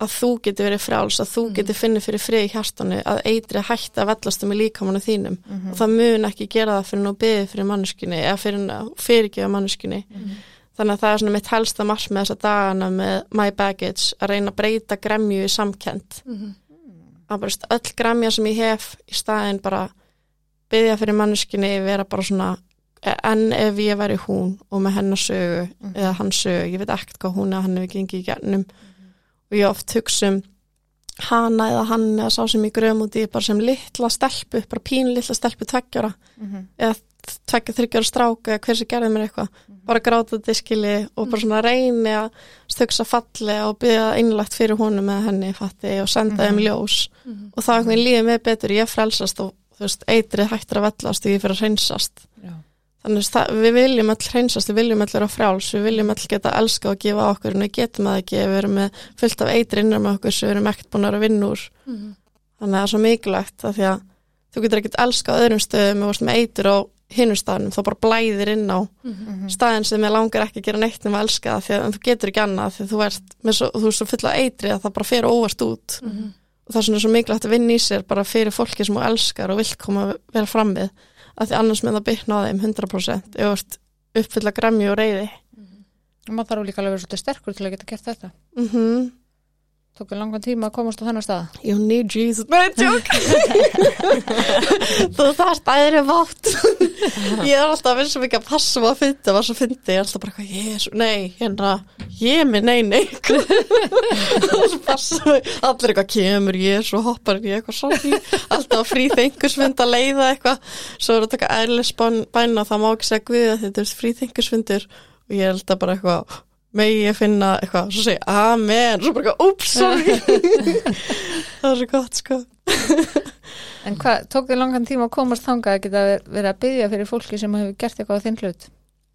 að þú getur verið frjáls, að þú getur finnið fyrir frið í hjartanu, að eitri hætti að vellast um í líkamannu þínum. Og það mun ekki gera það fyrir nú byggði fyrir manneskunni eða fyrir fyrirgefa manneskunni þannig að það er svona mitt helsta marg með þessa dagana með my baggage að reyna að breyta gremju í samkend að bara öll gremja sem ég hef í staðin bara byggja fyrir manneskunni vera bara svona en ef ég væri hún og með hennar sögu eða hans sögu, ég veit ekkert hvað hún eða hann hefur gengið í gernum og ég oft hugsa um hana eða hann eða sá sem ég gröfum út í bara sem litla stelpu, bara pín litla stelpu tveggjara eða tveggja þryggjara stráka eða hver sem gerði mér eitthvað. Bara gráta diskili og bara svona reyni að stöksa falli og byggja innlagt fyrir honum með henni fatti og senda þeim ljós. Og þá einhvern lífið mig betur, ég frelsast og þú veist, eitrið hættir að vellast og ég fyrir að hreinsast. Já. Þannig að við viljum öll hreinsast, við viljum öll vera frjáls, við viljum öll geta elska og gefa okkur en við getum það ekki, við erum með fullt af eitri innan með okkur sem við erum ekkert búin að vera að vinna úr. Þannig að það er svo mikilvægt að því að þú getur ekkert elska á öðrum stöðum og með eitur á hinnum staðnum, þá bara blæðir inn á staðin sem ég langar ekki að gera neitt um að elska það, því að þú getur ekki annað því þú ert, svo, þú ert svo fulla eitri að það bara fer óvart út. Og það er svona svo mikilvægt að vinna í sér bara fyrir fólki sem þú elskar og vilt koma að vera fram við að því annars með það byggna á þeim 100% ef þú ert uppfylla græmju og reyði Og maður þarf líka alveg að vera svolítið sterkur til að geta gert þetta. mm tók þér langan tíma að komast á þennan stað? You need Jesus. Nei, tjók Þú þarft æðri vátt Ég er alltaf að vinsa mikið að passa mig að finna Það var svo fyndi, ég er alltaf bara eitthvað Jésu, nei, hérna, ég minn, nei, nei. Svo passa Allir eitthvað kemur, Jésu, hoppar ég eitthvað svo Alltaf frí þengursfund að leiða eitthvað. Svo er að taka æðileg bæna Það má ekki segja að þetta er frí þengursfundur Og ég er alltaf bara eitthvað megi ég finna eitthvað, svo segi amen, svo bara eitthvað, ups, sorry það var svo gott sko En hvað, tók þér langan tíma að komast þangað að geta verið að byggja fyrir fólki sem hefur gert eitthvað á þinn hlut?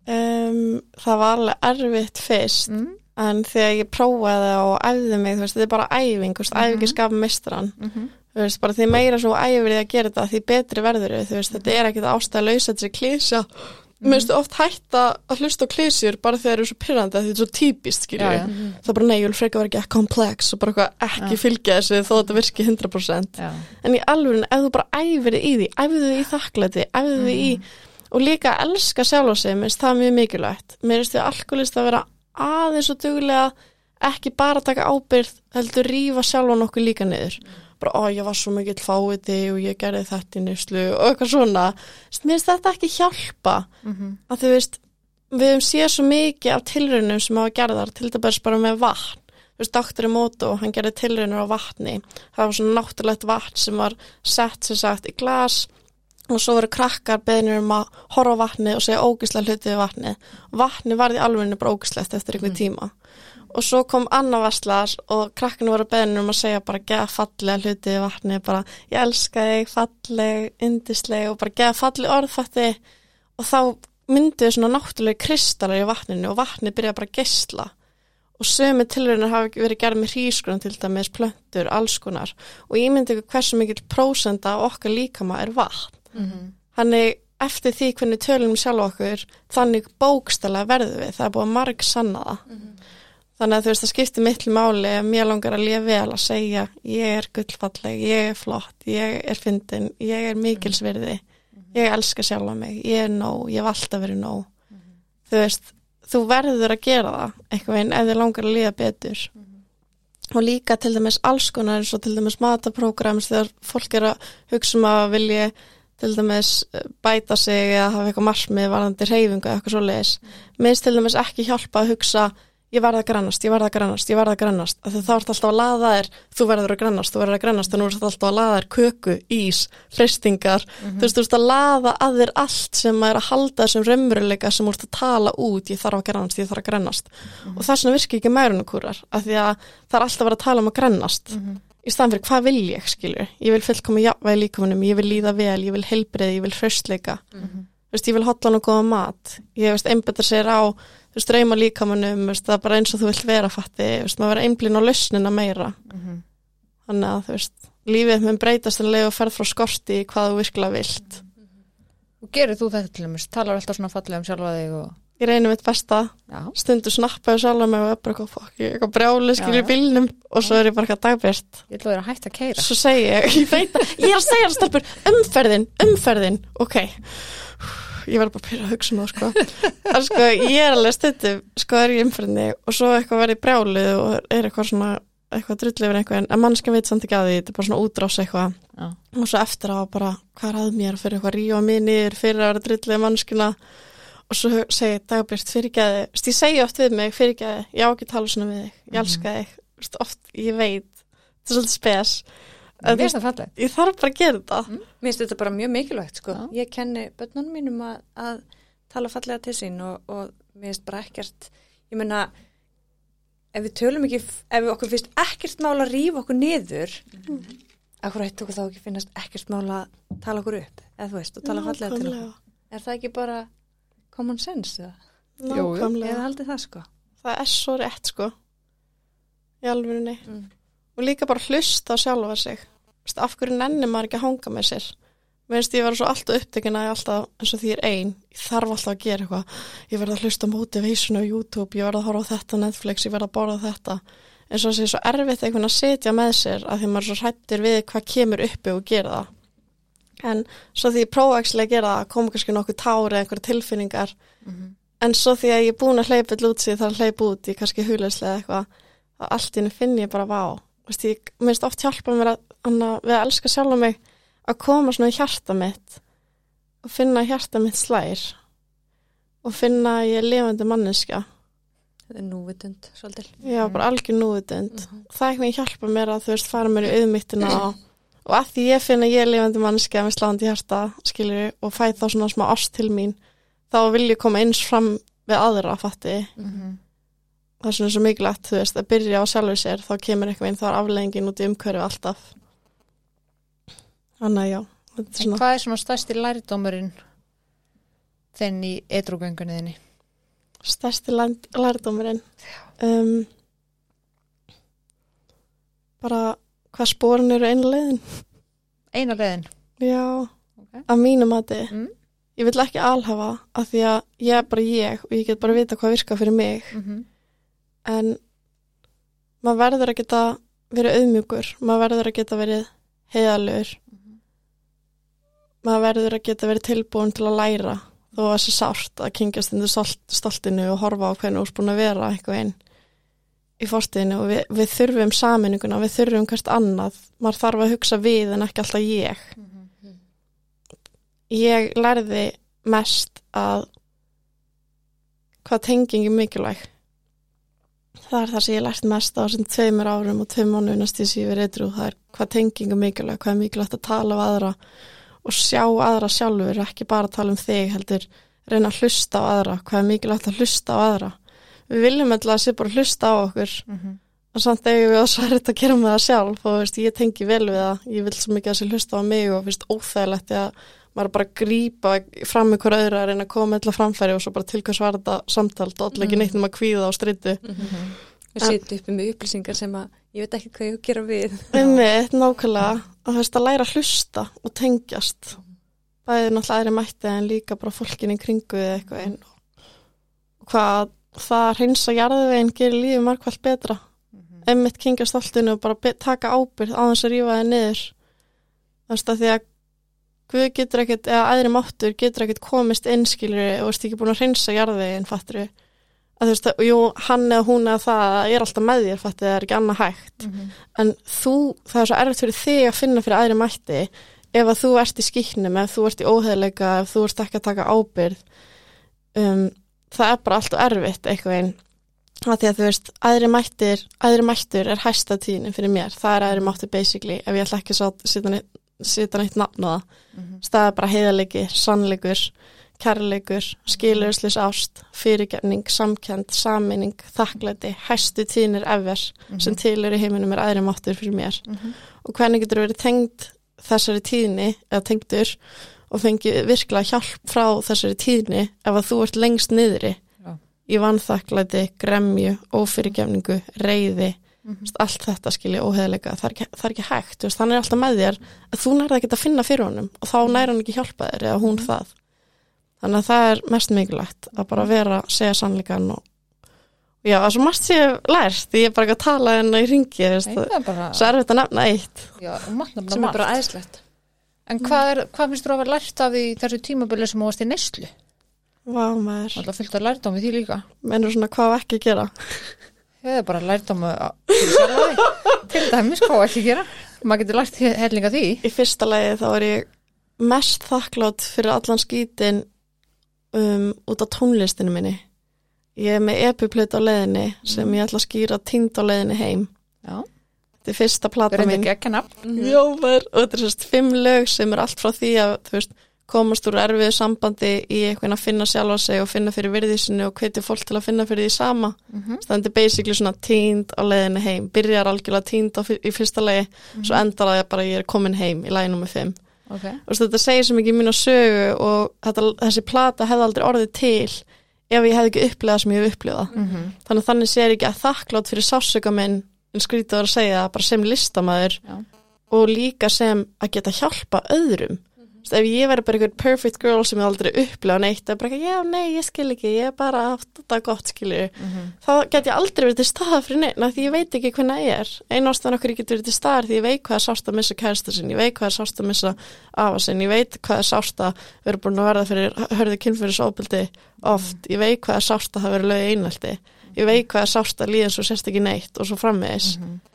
um, það var alveg erfitt fyrst Mm? en þegar ég prófaði og æfði mig, þú veist, þetta er bara æfing þú veist, Mhm. æfingi skapa mistran Mm -hmm. þú veist, bara því meira svo því að gera þetta því betri verður þau, þú veist, þetta er ekkit ástæða mér finnst oft hætta að hlusta á klísjur bara þegar það eru svo pyrrandi að þetta er svo típist Já, skilju, já, það er bara nei, ég vil freka vera ekki komplex og bara eitthvað ekki Já. fylgja þessu þó að þetta virki 100% já, en í alveg, ef þú bara æfir þig í því æfðu þig í þakklæti, æfðu þig í og líka að elska sjálf sig mér finnst það mjög mikilvægt, mér finnst því alkoholist að vera aðeins og duglega ekki bara taka ábyrð heldur rífa sjálfan okkur líka niður bara, ó, ég var svo mikill fáiði og ég gerði þetta í nýslu og eitthvað svona. Mér finnst þetta ekki hjálpa. Mm að þú veist, við höfum séð svo mikið af tilraunum sem hafa gerðar til dæmis bara með vatn. Þú veist, doktori Moto, hann gerði tilraunur á vatni. Það var svona náttúrulegt vatn sem var sett sem sagt í glas og svo voru krakkar beðnir um að horfa vatni og segja ógislega hluti við vatni vatni varði alveg bara ógislegt eftir einhver tíma og svo kom Anna Varslas og krakkinu voru beðnir um að segja bara geða fallega hluti við vatni bara ég elska þig, falleg, indisleg og bara geða falleg orðfætti. Og þá mynduðu svona náttúrulega kristallar í vatninu og vatni byrjaði bara að geisla. Og sömu tilraunar hafa verið gerð með hrísgrunn til dæmis plöntur, alls konar. Og ég myndi ekki hversu mikill prósenda okkar líkama er vatn. Mhm. Þannig eftir því hvernig tölum sjálf okkur, þannig bókstala verðum við, það er búið marg sanna það. Þannig að þú veist, það skiptir mittli máli að mér langar að lifa vel að segja, ég er gullfalleg, ég er flott, ég er fyndin, ég er mikilsverði, ég elska sjálfa mig, ég er nóg, ég hef alltaf verið nóg. Þú veist, þú verður að gera það, eitthvað einn, ef þið langar að lifa betur. Og líka til dæmis alls konar eins og til dæmis mataprógrams þegar fólk er að hugsa um að vilja til dæmis eh, bæta sig eða hafa eitthvað markmið varðandi reyfingu eða eitthvað svo leiðis. Mér finnst til dæmis ekki hjálpa að hugsa ég verða að grannast, ég verða að grannast, ég verða að grannast. Þá ert alltaf að laða þér, þú verður að grannast þú verður að grannast, þannig ert alltaf að laða þér köku, ís, fristingar þú veist, þú veist að laða að þér allt sem er að halda þessum raunveruleika sem þú ert að tala út, ég þarf að grannast, ég þarf að grannast. Og þess vegna virkir ekki mærunukúrar af því að það er alltaf að vera að tala um að grannast. Í staðan fyrir hvað vil ég, skilur ég vil fullkomi jafnvæg líkamunum, ég vil líða vel ég vil heilbreið, ég vil og líkamunum, veist, það er bara eins og þú vilt vera fatti, veist, maður vera einblín á lausnina meira. Mhm. þannig að, veist, lífið mun breytast en leið og ferð frá skorti í hvað þú virkilega vilt. Og gerir þú þetta til dæmis? Talar alltaf svona fallega um sjálfa þig og... ég reynir mitt besta, Já. stundu snappaðu sjálf mig og er bara eitthvað, eitthvað brjáli í bílnum. Og svo er ég bara eitthvað dagbjört. Ég ætla að vera hægt að keira. svo segi ég, ég að ég er að segja það stelpur, umferðin, umferðin ok ég verður bara að pyrra að hugsa um það sko. En sko ég er alveg stundu sko er ég í umferðinni og svo eitthvað verið brjálið og er eitthvað svona eitthvað drull yfir einhvern, en mannskja veit samt ekki að því þetta er bara svona útrás eitthvað. Já. og svo eftir á bara, hvað er að mér fyrir eitthvað rífa mig niður fyrir að vera drullið mannskjuna og svo segi ég dagbjörst fyrirgæði, ég segi oft við mig fyrirgæði, ég á ekki tala svona við þig ég elska þig, Vist, oft, ég veit þetta er svolítið spes Mér finnst það falleg. ég þarf bara að gera þetta Mér finnst þetta bara mjög mikilvægt sko. Já. Ég kenni börnunum mínum að, að tala fallega til sín og, og mér finnst bara ekkert, ég meina, ef við tölum ekki, ef við okkur finnst ekkert mála að rífa okkur niður, mm. akkur ætti okkur þá ekki finnast ekkert mála að tala okkur upp, eða þú veist, og tala fallega til okkur. Er það ekki bara common sense eða? Nákvæmlega. Eða haldið það sko? það er svo rétt sko í alvörunni Mm. og á af hverju nennir maður ekki að hanga með sér? Mér finnst ég vera svo alltaf upptekina ég alltaf eins og því ég er ein. Ég þarf alltaf að gera eitthvað. Ég verð að hlusta á motivation á YouTube ég verð að horfa á þetta á Netflix, ég verð að borða þetta. En svo sé svo erfitt einhvern að setja með sér að því maður er svo hrættir við hvað kemur uppi og gera það. En svo því ég prófa ekki að gera það koma kannski nokkuð tári eða einhverja tilfinningar. En svo því að ég er búin að hleypa út sig þar að hleypa út í kannski hulislega eitthvað að allt í henni finn ég bara vá veist, ég minnst oft hjálpa mér að, hana, við að elska sjálfa mig að koma svona í hjarta mitt og finna hjarta mitt slær og finna að ég er lifandi manneska þetta er núvitund svolítið. Já, bara algjör núvitund. Það er eitthvað hjálpa mér að þú veist fara mér í auðmyttina og, og að því ég finna ég er lifandi manneska með sláandi hjarta skilur og fæ þá svona smá ást til mín þá vil ég koma eins fram við aðra fatti. Mhm. það er svona svo mikilvægt, þú veist, að byrja á sjálfur sér þá kemur eitthvað inn, þá er afleggingin út í umhverju alltaf þannig að já En hvað er svona stærsti lærdómurinn þinn í edrugöngunni þinni? stærsti lærdómurinn um, bara hvað spórin eru einlegin Eina leðin. já, Ok. að mínu mati Mm. ég vil ekki alhafa af því að ég er bara ég og ég get bara vita hvað virka fyrir mig Mm -hmm. en maður verður að geta verið auðmjúkur, maður verður að geta verið heiðalur maður verður að geta verið tilbúin til að læra þó að það sé sárt að kyngjast undir stolt, stoltinu og horfa á hvernig búin að vera eitthvað einn í fórstiðinu og við, við þurfum samininguna, við þurfum hvert annað. Maður þarf að hugsa við en ekki alltaf ég. Ég lærði mest að hvað tenging er mikilvæg. Það er það sem ég lært mest á þessum tveimur árum og tveim mánu næst því sem ég verið eitthvað það er hvað tenging er mikilvæg, hvað er mikilvægt að tala á aðra og sjá aðra sjálfur ekki bara tala um þig heldur reyna að hlusta á aðra, hvað er mikilvægt að hlusta á aðra. Við viljum alltaf að sé bara hlusta á okkur. Mhm. en samt eigum við að sværa þetta að gera með það sjálf og veist, ég tengi vel við það. Ég vil svo mikið að sé hlusta á mig og finnst óþægilegt að maður bara að grípa fram ykkur öðru að reyna að koma eitthvað framfæri og svo bara til hvers var þetta samtalt og allir ekki neitt um að kvíða á stryttu við setjum uppi með upplýsingar sem að ég veit ekki hvað ég gera við. Einmitt, nákvæmlega að veist að læra að hlusta og tengjast. Bæði náttúrulega aðri mætti en líka bara fólkin í kringu eða eitthvað einn og hvað það að hreinsa jarðveginn gerir lífið markvælt betra. Einmitt kingja stoltinu og bara taka ábyrð á þess að rífa það niður. Veist að því að Guð getur ekkert, eða aðri máttur getur ekkert komist innskilur og veist ekki búin að hreinsa jarðveginn, fattur að þú veist jú, hann eða hún eða það er alltaf með þér, það er ekki annað hægt. En þú, það er svo erfitt fyrir þig að finna fyrir aðri mætti. Ef að þú ert í skýknum, ef þú ert í óheðleika ef þú ert ekki að taka ábyrð um, það er bara alltaf erfitt eitthvað einn að því að þú veist, aðri mættir aðri mættur er hæsta tíðin fyrir mér. Það er aðri máttur basically, ef ég ætla ekki að setja neitt, nafn á það. Það er bara heiðalegi, sannleikur kærleikur, skilurðslis ást fyrirgefning, samkend saminning, þakklæti, hæstu tíðinir ever sem tilur í heiminum er aðri máttur fyrir mér. Og hvernig getur verið tengd þessari tíðni eða tengdur og fengið virkilega hjálp frá þessari tíðni ef að þú ert lengst niðri Já. í vanþakklæti, gremju, ófyrirgefningu, reyði veist, allt þetta skilja óheðleika það það er ekki hægt, hann er alltaf með þér að þú nærði ekki að finna fyrir honum og þá nær hann ekki hjálpa þér eða hún það þannig að það er mest mikilvægt að bara vera, segja sannleikan og já, það er svo margt sem ég hef lært ég er bara ekki að tala en ringi Það er bara, svo er þetta nefna eitt já, nefnilega sem er bara aðeinslegt En hvað, er, hvað finnst þú að vera lært af því þessu tímabili sem varst í neyslu? Vá, maður, Alltaf fylgt að lærdómi því líka. mennur svona hvað á ekki að gera Það er bara lærdómi að til dæmis hvað á ekki að gera. Maður getur lært hellinga því. í fyrsta lagi þá er ég mest þakklátt fyrir allan skítin um, út á tónlistinu minni. Ég er með epiplötu á leiðinni sem ég ætla að skýra tínd á leiðinni heim. Já. þetta er fyrsta plata mín. nafn. Já, maður, og þetta er sérst fimm lög sem er allt frá því að veist, komast úr erfiðu sambandi í eitthvað að finna sjálfa sig og finna fyrir virðisinu og hvetja fólk til að finna fyrir því sama. Mhm. þannig er basically svona tínd á leiðinni heim. Byrjar algjörlega tínd í fyrsta legi svo endar það bara að ég er komin heim í lagi nummer fimm Ok. og þetta segir sem ekki mín að sögu og þetta, þessi plata hefði aldrei orðið til ef ég hefði ekki upplegað sem ég hef upplegað Mm þannig að þannig sé ég ekki að þakklátt fyrir sásöka minn en skrítið að segja það bara sem listamæður og líka sem að geta hjálpa öðrum ef ég verið bara einhver perfect girl sem ég aldrei upplega neitt það er bara, eitthvað, já, nei, ég skil ekki, ég er bara haft þetta gott, skilju Mhm. þá get ég aldrei verið til staða fyrir neitt af því ég veit ekki hvernig það er. Einu ástæðan okkur ég get verið til staðar því ég veit hvað er sást að missa kærsta sinn, ég veit hvað er sást að missa afa sinn, ég veit hvað er sást að vera búin að verða fyrir hörðu kynfyrirsópildi oft, ég veit hvað er sást að hafa verið lög einhaldi, ég veit hvað er sást að líða svo sérst ekki neitt og svo framvegis. Veist,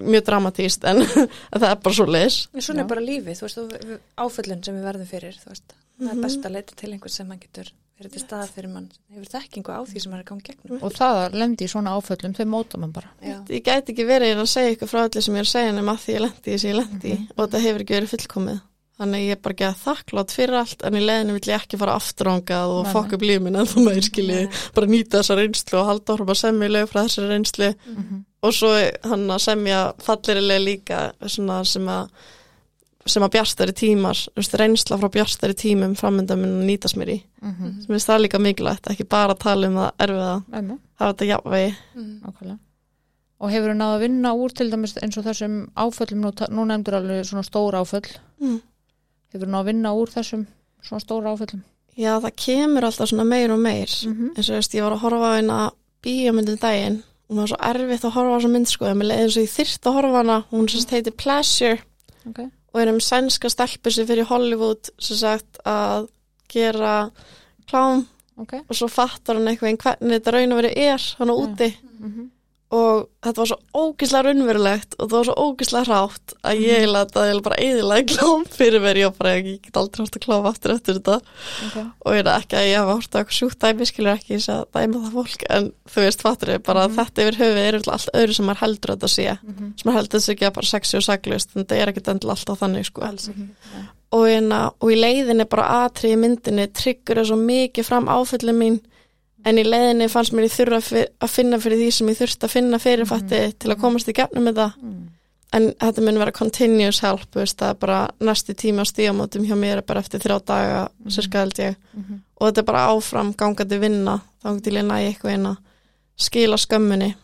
mjög dramatíst en, það er bara svo leis En svona Já. er bara lífið, þú veist, áföllun sem við verðum fyrir, þú veist. Það er best að leita til einhvers sem maður getur verið til staða fyrir mann, hefur þekkingu á því sem maður er gangi gegnum. og það að lendi í svona áföllum þau móta mann bara. Já. ég gæti ekki verið að segja ykkur frá öllu sem ég er að segja nema að því ég lendi í þessi ég lendi í. Og þetta hefur ekki verið fullkomið. Þannig ég er bara ekki að þakklátt fyrir allt en í leiðinu vill ég ekki fara afturangað og Nei, fokka upp lífin en þú meir skilji. Bara nýta þessa reynslu og halda orða sem ég lög frá þessari reynslu og svo hann að semja fallirilega líka svona sem að sem að bjarstari tímar þú veist, reynsla frá bjarstari tímum framönda minn að nýtast mér í. Mhm. sem finnst það líka mikilvægt, ekki bara tala um það erfiða, hafa þetta jafnvegi nákvæmlega. Og hefur náða að vinna úr til dæmis eins og þessum áföllum nú, nú nefndur alveg svona stóra áföll. Mm. hefur náða að vinna úr þessum svona stóra áföllum? Já, það kemur alltaf svona meir og meir. Mhm. eins og veist, ég var að horfa á eina bíómyndin daginn og það var svo erfitt að horfa á þessa mynd sko, en mér leiði eins og ég þyrft að horfa hana. Hún sérst heitir Pleasure. Okay. og er um sænska stelpu sem fyrir Hollywood sem sagt að gera klám. Okay. og svo fattar hann eitthvað hvernig þetta raun og verið er hann á úti Mm og þetta var svo ógislega raunverulegt og það var svo ógislega hrátt að Mhm. ég að ég bara eðilega klám fyrir mér ég bara, ég get aldrei hægt að kláfa aftur eftir þetta Okay. og ég er ekki að ég hafa hort eitthvað sjúkt dæmi skilur ekki þess að dæma það fólk en þú veist fattur ég bara Mhm. að þetta yfir höfuð er örugglega allt öðru sem maður heldur að þetta sé Mhm. sem maður heldur sé ekki að bara sexy og saglust en þetta er ekkit endilega alltaf þannig sko Alls ekki. og, hérna, og í leiðinni bara atrið í myndinni tryggur það svo mikið fram áföllin mín en í leiðinni fannst mér ég þurfa að fi- að finna fyrir því sem ég þurfti að finna fyrirfatti til að komast í gefnum með það Mm. en þetta mun vera continuous help veist, það er bara næsti tíma stíamótum hjá mér er bara eftir þrjá daga sirka held ég. Mhm. og þetta er bara áfram gangandi vinna þá til ég næ eitthvað að skila skömmunni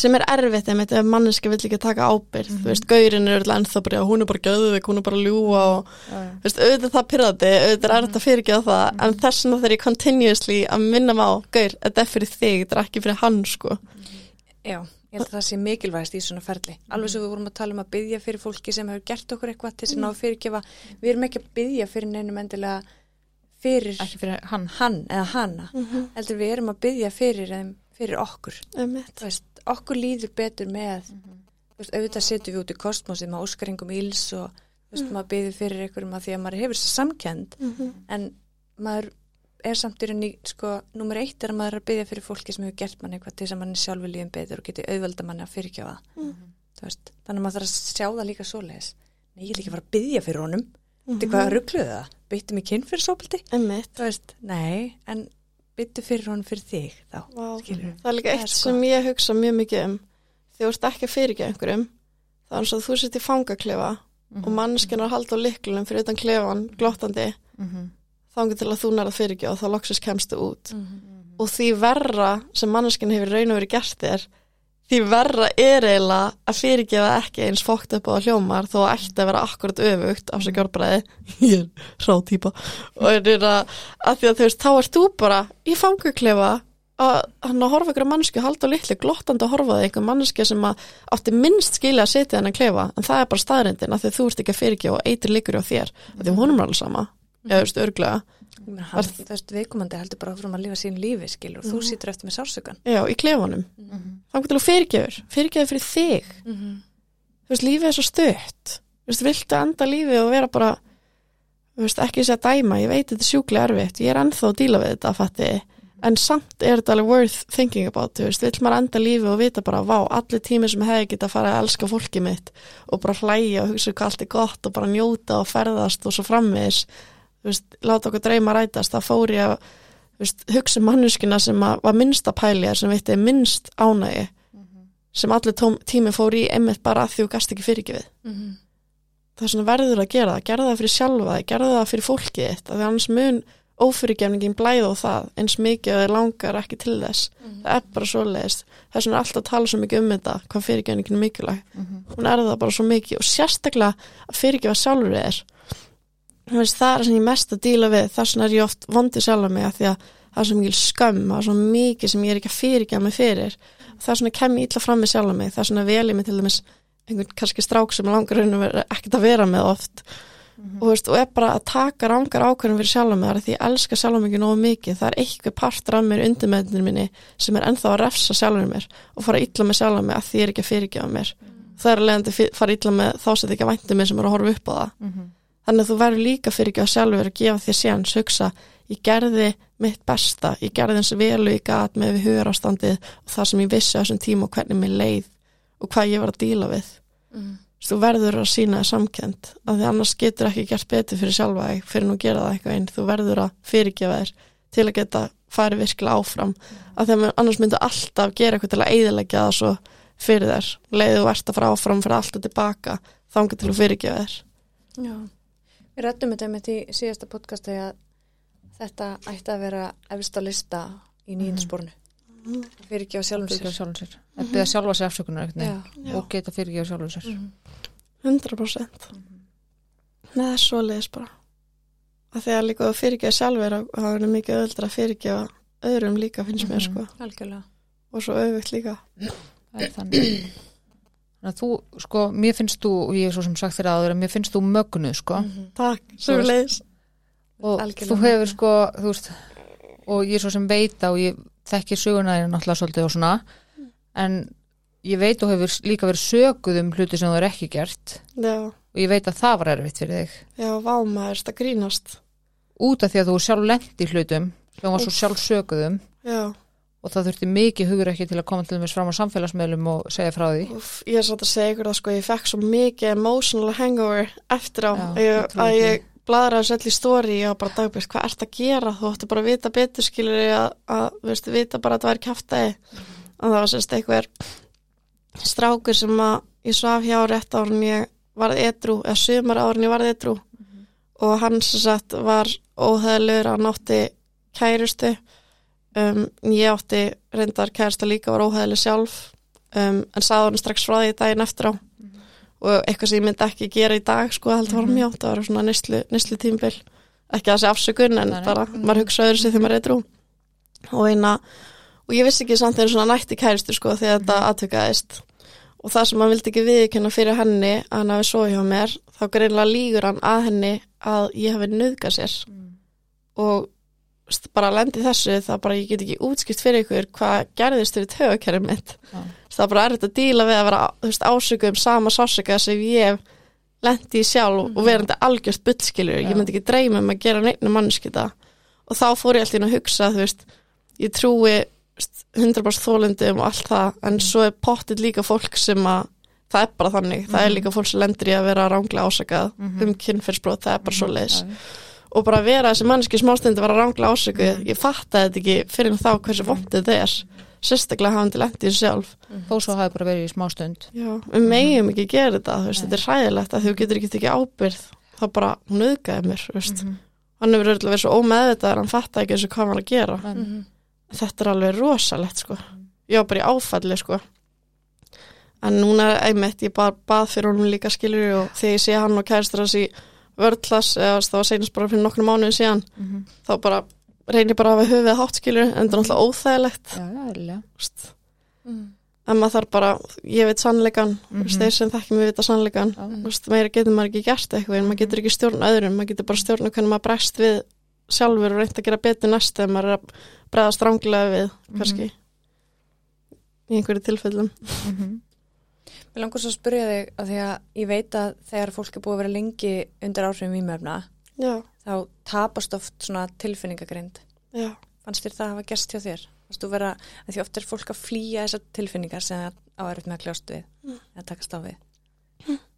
sem er erfitt einmitt ef manneski vill ekki taka ábyrð þú veist, gaurin er öll ennþá bara, hún er bara göðuðik, hún er bara ljúa og já. þú veist, auðvitað það pyrrandi, auðvitað er erfitt að fyrirgeða það en þess vegna þegar ég continuously að minna mig á, gaur, þetta er fyrir þig þetta er ekki fyrir hann, sko Já, ég held að það sé mikilvægast í svona ferli. Alveg svo við vorum að tala um að byggja fyrir fólki sem hefur gert okkur eitthvað til þess að ná að fyrirgefa. Við erum ekki að byggja fyrir neinum endilega fyrir fyrir hann hann eða hana. Heldur við erum að byggja fyrir, fyrir okkur. Þú veist, okkur líður betur með, þú veist, auðvitað setjum við út í kosmosið með óskaringum íls og veist, maður byggður fyrir einhverjum að því að maður hefur þess samkend en maður er samt í rauninni, sko, nummer eitt er að maður er að byggja fyrir fólki sem hefur gert mann eitthvað til þess að mann er sjálfur líðum betur og geti auðvelda manni að fyrirkjáða þú veist, þannig að maður þarf að sjá það líka svoleiðis. Nei, ég vil ekki fara að byggja fyrir honum. Þetta er hvað að ruggluðu það, byttu mig kinn fyrir sópildi einmitt. Þú veist, nei, en byttu fyrir honum fyrir þig þá, skilur það er líka Það er eitt sko- sem ég hugsa mjög mikið um. Þegar þú ert ekki að fyrirgeða einhverjum það er eins og þú sitt í fangaklefa og mannskinn er að halda á liklunum fyrir utan klefan, glottandi. Mhm. þangur til að þú nærað fyrirgeða og þá loksist kemstu út. Mhm. og því verra sem manneskinn hefur raun og verið gert þér því verra er eiginlega að fyrirgefa ekki eins fókt upp á hljómar þó að ætti að vera akkurat öfugt af sér gjörbraði ég er rátýpa og er að, að því að þú veist þá ert þú bara í fanguklefa að hann að horfa ykkur mannsku halda á litlu glottandi að horfa þig einhver mannsku sem að átti minnst skilja að setja hennan klefa en það er bara staðrindin að því að þú ert ekki að fyrirgefa og eitir líkur á þér. Að því að honum er alveg sama. Þú veist, örglega. Þú veist, viðkomandi heldur bara áfram að lifa sín lífi, skilur, og þú sýtur eftir með sársökan Já, í klefanum. Þannig til að fyrirgefur. Fyrirgefur fyrir þig. Þú veist, lífið er svo stött. Þú veist, viltu enda lífið og vera bara, þú veist, ekki sé að dæma. Ég veit þetta er sjúklega erfitt. Ég er ennþá að díla við þetta, fatti. En samt er þetta alveg worth thinking about, þú veist, vill maður enda lífið og vita bara, vá, allir tími sem hefði geta að fara að elska fólkið mitt og bara hlæja og hugsa hvað allt er gott og bara njóta og ferðast og svo framvegis, þú veist, láta okkur dreyma rætast, það fór ég að veist, hugsa um manneskina sem var minnst að pælja, sem veitti minnst ánægi, sem allir tóm, tími fór í einmitt bara að því þú gast ekki fyrirgefið. Það er svona verður að gera það, gerða það fyrir sjálfa þig, gerða það fyrir fólkið þitt, af því annars mun ófyrirgefningin blæða á það eins mikið að þið langar ekki til þess. Það er bara svoleiðist. Það er svona alltaf að tala svo mikið um þetta, hvað fyrirgefningin er mikilvæg. Hún er það bara svo mikið og sérstaklega að fyrirgefa sjálfur þér. Veist, það er sem ég mest að díla við, þess vegna er ég oft vondið sjálf mig að því að það er svo mikil skömm, það er svo mikið sem ég er ekki að fyrirgefa mig fyrir. Það er svona kem ég illa fram með sjálf mig, það er svona vel ég mig til dæmis einhvern kannski strák sem langar raun og vera ekkert að vera með oft. Og, veist, og er bara að taka rángar ákvörðum fyrir sjálf með það því ég elska sjálf mikið nógu mikið. Það er eitthvað partur af mér undir meðnir minni sem er ennþá að refsa sjálfur mér og fara illa með sjálf með að því ég er ekki að fyrirgefa mér. Það er að fara illa með þá sem þið ekki væntum mér sem er að horfa upp á það þannig að þú verður líka fyrirgefa sjálfur að gefa þér séans hugsa ég gerði mitt besta, ég gerði eins velu ég gat með við hugarastandið og það sem ég vissi á þessum tíma og hvernig mér leið og hvað ég var að díla við. Mm. þú verður að sína það samkend af því annars getur ekki gert betur fyrir sjálfa þig fyrir nú gera það eitthvað einn, þú verður að fyrirgefa þér til að geta farið virkilega áfram. Af því að annars myndu alltaf gera eitthvað til að eiðilegja það svo fyrir þér. Leiðu þú ert að fara áfram fyrir alltaf tilbaka þangað til að fyrirgefa þér. Já, við rættum þetta með í síðasta podcasti að þetta ætti að vera efst á lista í nýjinspórnu Mhm. fyrir ekki á sjálfum sér. sjálfum sér. Að byrja sjálfa sér afsökunar Já. og geta fyrirgefa sjálfum sér. Mhm. 100% Nei, það er svo leiðis bara. Að því að líka að fyrirgefa sjálfur og það er mikið öðuldra að fyrirgefa öðrum líka finnst mér Mhm. sko. Algjörlega. Og svo auðvitt líka. Það er þannig Þannig að þú, sko, mér finnst þú og ég er svo sem sagt þér aður að mér finnst þú mögnuð, sko. Mhm. Takk, Þú svo leiðis og Algjörlega þú hefur sko, þú veist og ég er svo sem veita og ég þekki söguna þér náttúrulega svolítið og svona en ég veit og hefur líka verið söguð um hluti sem þú er ekki gert. Já, og ég veit að það var erfitt fyrir þig. Já, vámaður, það grínast? Út af því að þú sjálf lendi í hlutum sem var svo sjálf söguðum Já, og það þurfti mikið hugur ekki til að koma til þess fram á samfélagsmeðlum og segja frá því. Úf, ég er satt að segja ykkur það sko, ég fekk svo mikið emotional hangover eftir á Já, ég, að ég bladraði svo allir stóri og bara dagbjörn, hvað ert að gera? Þú ætti bara að vita betur skilur að, að veistu, vita bara að það væri kjaftaði. Og það var sérst eitthvað strákur sem að ég svaf hjá rétt árun ég varð edru, eða sumar árun ég varð edru og hann sem sagt var óheðalur að nátti kærustu um, ég átti reyndar kærustu líka var óheðalig sjálf. Um, en sagði hann strax frá því daginn eftir á. Og eitthvað sem ég myndi ekki gera í dag sko að heldur var Mhm. mjótt, það var svona neslu tímbil ekki að það sé afsökun en nei. bara maður hugsa öðru sig þegar maður er drú og eina og ég vissi ekki samt þegar svona nætti kæristu sko þegar þetta Mhm. aðtökaðist og það sem maður vildi ekki viðkynna fyrir henni að hann hafi svo hjá mér þá greinlega lígur hann að henni að ég hafi nöðgað sér. Og veist, bara lendi þessu það bara ég get ekki útskipt fyrir ykkur hvað gerðist fyrir tögakerfið mitt. Já. það er bara erfitt að díla við að vera veist, ásöku um sama sásöka sem ég lendi í sjálf og verandi algjört bullskilur, Já. ég myndi ekki dreyma um að gera neina mannskita og þá fór ég alltaf inn að hugsa, þú veist ég trúi þú veist, 100% þólundum og allt það, en svo er pottit líka fólk sem að það er bara þannig, það er líka fólk sem lendur í að vera ránglega ásakað um kynferðsbrot, það er bara svo leiðis Já, og bara vera þessi mannski smástundi var að rángla ásökuð, ég fattaði þetta ekki fyrir þá hversu vondið þetta er. Sérstaklega hafandi lendið þessu sjálf. Þó svo hafi bara verið í smá stund Já, við megum ekki gera þetta veist, þetta er hræðilegt að þú getur ekki tekið ábyrð þá bara, hún auðgæði mér veist. hann hefur verið svo ómeðvitað að hann fattaði ekki þessu hvað hann var að gera. En, þetta er alveg rosalegt sko. Ég var bara í áfalli sko. En núna einmitt, ég bara bað fyrir honum líka skilur og þegar ég sé hann og kæristur hans í vörðklass, eða það var seinast bara fyrir nokkru mánuði síðan, Mhm. þá bara reynir bara að hafa höfuð hátt skilur en það er náttúrulega óþægilegt veist. Mm. en maður þarf bara, ég veit sannleikan mm Mhm. þeir sem þekki mig vita sannleikan veist, meira getur maður ekki gert eitthvað en maður getur ekki stjórn öðrum, maður getur bara stjórn hvernig maður bregst við sjálfur og reynt að gera betur næst þegar maður er að bregða stránglega við, kannski í einhverju tilfellum Mhm. Mér langar svo að spyrja þig að því að ég veit að þegar fólk er búið að vera lengi undir áhrifum vímöfna þá tapast oft svona tilfinningagrind. já, Fannst þér það hafa gerst hjá þér? Fannst þú vera, að því oft er fólk að flýja þessar tilfinningar sem það á erfitt með að kljást við Mm. eða takast á við.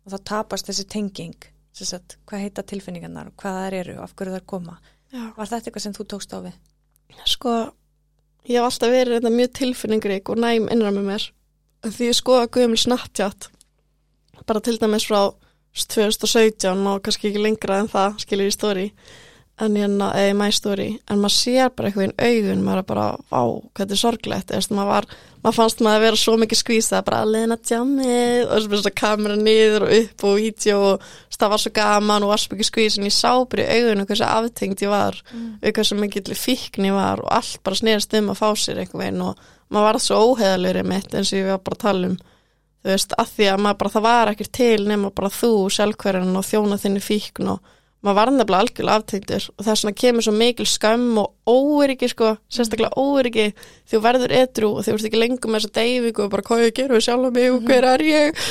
Og þá tapast þessi tenging, sem sagt, hvað heita tilfinningarnar og hvað þær eru og af hverju þær koma. já Var þetta eitthvað sem þú tókst á við? Sko, ég hef alltaf verið mjög tilfinningrik því ég skoða guðumil Snapchat bara til dæmis frá 2017 og kannski ekki lengra en það skilur í stóri en hérna, eða í my story en maður sér bara eitthvað í augun maður er bara, vá, hvað þetta er sorglegt. Eða maður var, maður fannst maður að vera svo mikið skvísa bara að leina tjámið og þess að kamera niður og upp og vídeo og það var svo gaman og var svo mikið skvís en ég sá bara í augunum hversu aftengt ég var Mm. við hversu mikið fíkn ég var og allt bara snerist um að fá sér einhvern veginn og maður var svo óheðalur mitt eins og ég var bara að tala um. Þú veist, að því að bara, það var ekkert til nema bara þú, sjálfhverjan og þjóna þinni fíkn og maður var nefnilega algjörlega aftengtur og þess vegna kemur svo mikil skömm og óöryggi sko, sérstaklega óöryggi. Því þú verður edru og þú veist ekki lengur með þessa deyfingu og bara hvað ég gerum við sjálf mig og hver er ég?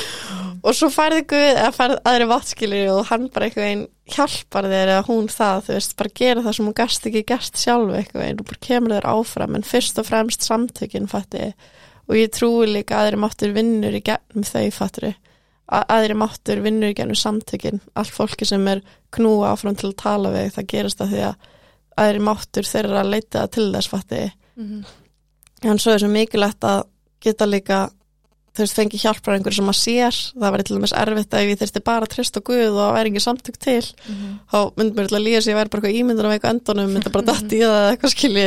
Og svo færði Guð eða færði aðri vatskilir og hann bara einhver veginn hjálpar þér eða hún það, þú veist, bara gera það sem hún gast ekki gert sjálf einhver veginn og bara kemur þér áfram. En fyrst og fremst samtökin fætti og ég trúi líka aðri máttur vinnur í gegnum þau fatturu aðri máttur vinnur í gegnum samtökin. Allt fólki sem er knúa áfram til að tala við það gerist að því að aðri máttur þeirra að leita til þess fatti. Mhm. en svo er svo mikilvægt að geta líka þú veist, fengi hjálp frá einhverju sem maður sér. Það væri til dæmis erfitt að ég þurfti bara að treysta á Guð og það væri engin samtök til þá myndi mér til að líða sér ég væri bara eitthvað ímyndur af eitthvað endunum, myndi bara dætt í það eitthvað skilji.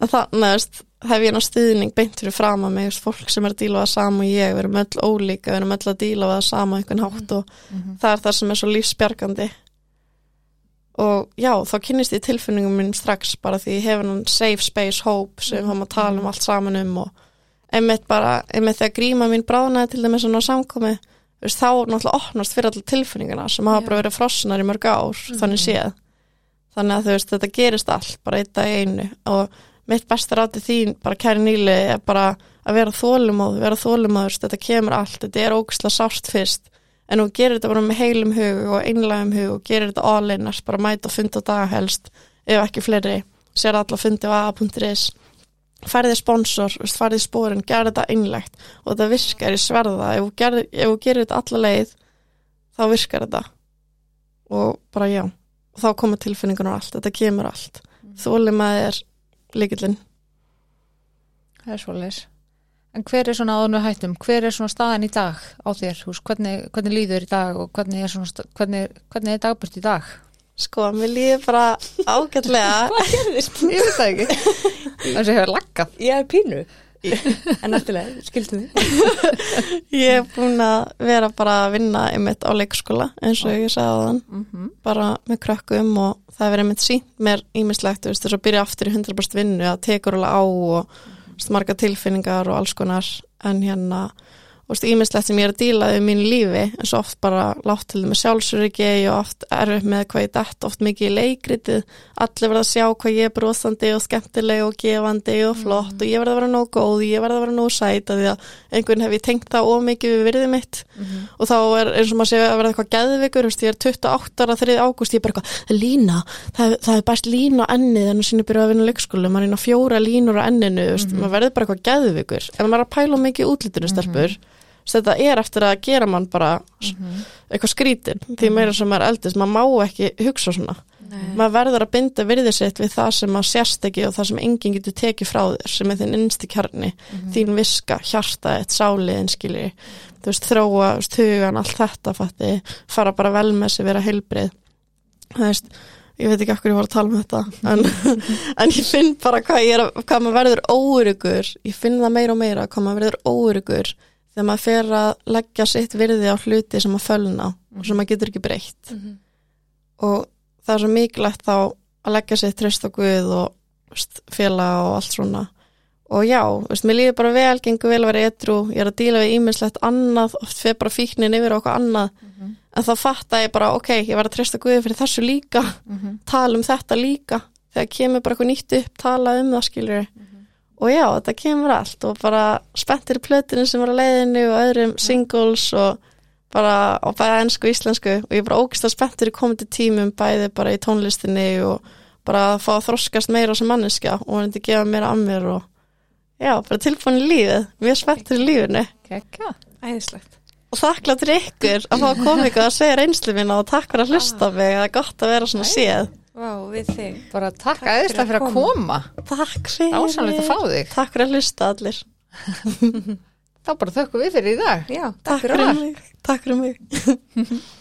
En þannig veist, hef ég ná stuðning beint fyrir fram að mig, fólk sem er að díla við það sama og ég, við erum öll ólíka við erum öll að díla við það sama á einhvern hátt og það er það sem er svo lífsbjargandi. Og já, þá kynnist ég tilfinningum minn strax bara því ég hefur hann safe space hope sem við höfum að tala um allt saman um og einmitt bara, einmitt þegar gríma mín bráðnaði til dæmis svona á samkomi veist, þá náttúrulega opnast fyrir allir tilfinninguna sem hafa bara verið frosnar í mörg ár þannig séð. Þannig að þú veist, þetta gerist allt bara eitt í einu og mitt besta ráti þín, bara kæri nýli er bara að vera þólumóð, vera þólumóður þetta kemur allt, þetta er ógæslega sárt fyrst en þú gerir þetta bara með heilum hug og einlægum hug og gerir þetta all-innars bara mæta og funda á dag helst ef ekki fleiri, sér alla fundi á a.is færði sponsor, þú veist, færði spórin, gerði þetta einlægt. Og þetta virkar í sverða. Ef þú gerir, þetta alla leið þá virkar þetta. Og bara já. Og þá koma tilfinningunar allt, þetta kemur allt. Þólum að er líkillinn Það er svoleiðis. En hver er svona áðurnu hættum, hver er svona staðan í dag á þér, hús, hvernig, hvernig líður í dag og hvernig er, svona, hvernig, hvernig er dagbært í dag? sko, mér líður bara ágætlega Hvað gerðist? Ég veit það ekki. Það sé hefur laggað. Ég er pínu En náttúrulega, skildum við. Ég er búin að vera bara að vinna einmitt á leikskóla eins og ég sagði á þann Mm bara með krökkum og það hefur einmitt sínt mér ímislegt, þess að byrja aftur í 100% vinnu að tekur alveg á og marga tilfinningar og alls konar. En hérna, veist, ímislegt sem ég er að díla við mínu lífi, en svo oft bara látt til þeim með sjálfsöryggi og oft erfið með hvað ég dætt, oft mikið í leikritið. Allir verða að sjá hvað ég er brosandi og skemmtileg og gefandi og flott og ég verða að vera nóg góð, ég verða að vera nóg sæt af því að einhvern hef ég tengt það ómikið við virðið mitt. Og þá er eins og maður sé að vera eitthvað veist, ég er 28 ára 3. ágúst, ég er bara eitthvað, lína það, það er bæst lína ennið en sinni byrja að er ef maður er að mm þetta er eftir að gera mann bara eitthvað skrítin, því meira sem er eldist, maður má ekki hugsa svona. Maður verður að binda virðið sitt við það sem maður sérst ekki og það sem enginn getur tekið frá þér sem er þinn innsti kjarni þín viska, hjarta, eitt sáliðin skilji, þú veist, þróa hugan, allt þetta fatti fara bara vel með sig, vera heilbrið þú veist, ég veit ekki okkur ég var að tala um þetta en, en ég finn bara hvað, er, hvað maður verður óurugur ég finn það meira og meira hvað maður verður óurugur þegar maður fer að leggja sitt virði á hluti sem maður fölna og sem maður getur ekki breytt. Og það er svo mikilvægt þá að leggja sér tröst á Guð og félaga og allt svona. Og já, veist, mér líður bara vel, gengur vel að vera etru, ég er að díla við ímislegt annað, oft fyrir bara fíknin yfir okkur annað, en þá fatta ég bara ok, ég var að trösta Guði fyrir þessu líka. Tala um þetta líka. Þegar kemur bara eitthvað nýtt upp, tala um það skilur og já, þetta kemur allt og bara spenntir plötinu sem var á leiðinu og öðrum singles og bara á bæða ennsku og íslensku. Og ég er bara ógist að spenntur í komandi tímum bæði bara í tónlistinni og bara að fá að þroskast meira sem manneskja og til að gefa meira að mér og já, bara tilbúin í lífið. Mjög spenntur í lífinu. Kekka. Æðislegt. Og þakklátt fyrir ykkur að fá að koma ykkur að segja reynslu mína og takk fyrir að hlusta á mig. Það er gott að vera svona séð Vá, við þig. Bara takk fyrir aðeinslega fyrir að koma. takk fyrir Ásanlega að fá þig. takk fyrir að hlusta allir. Þá bara þökkum við fyrir í dag. Já, takk takk fyrir mig. Takk fyrir mig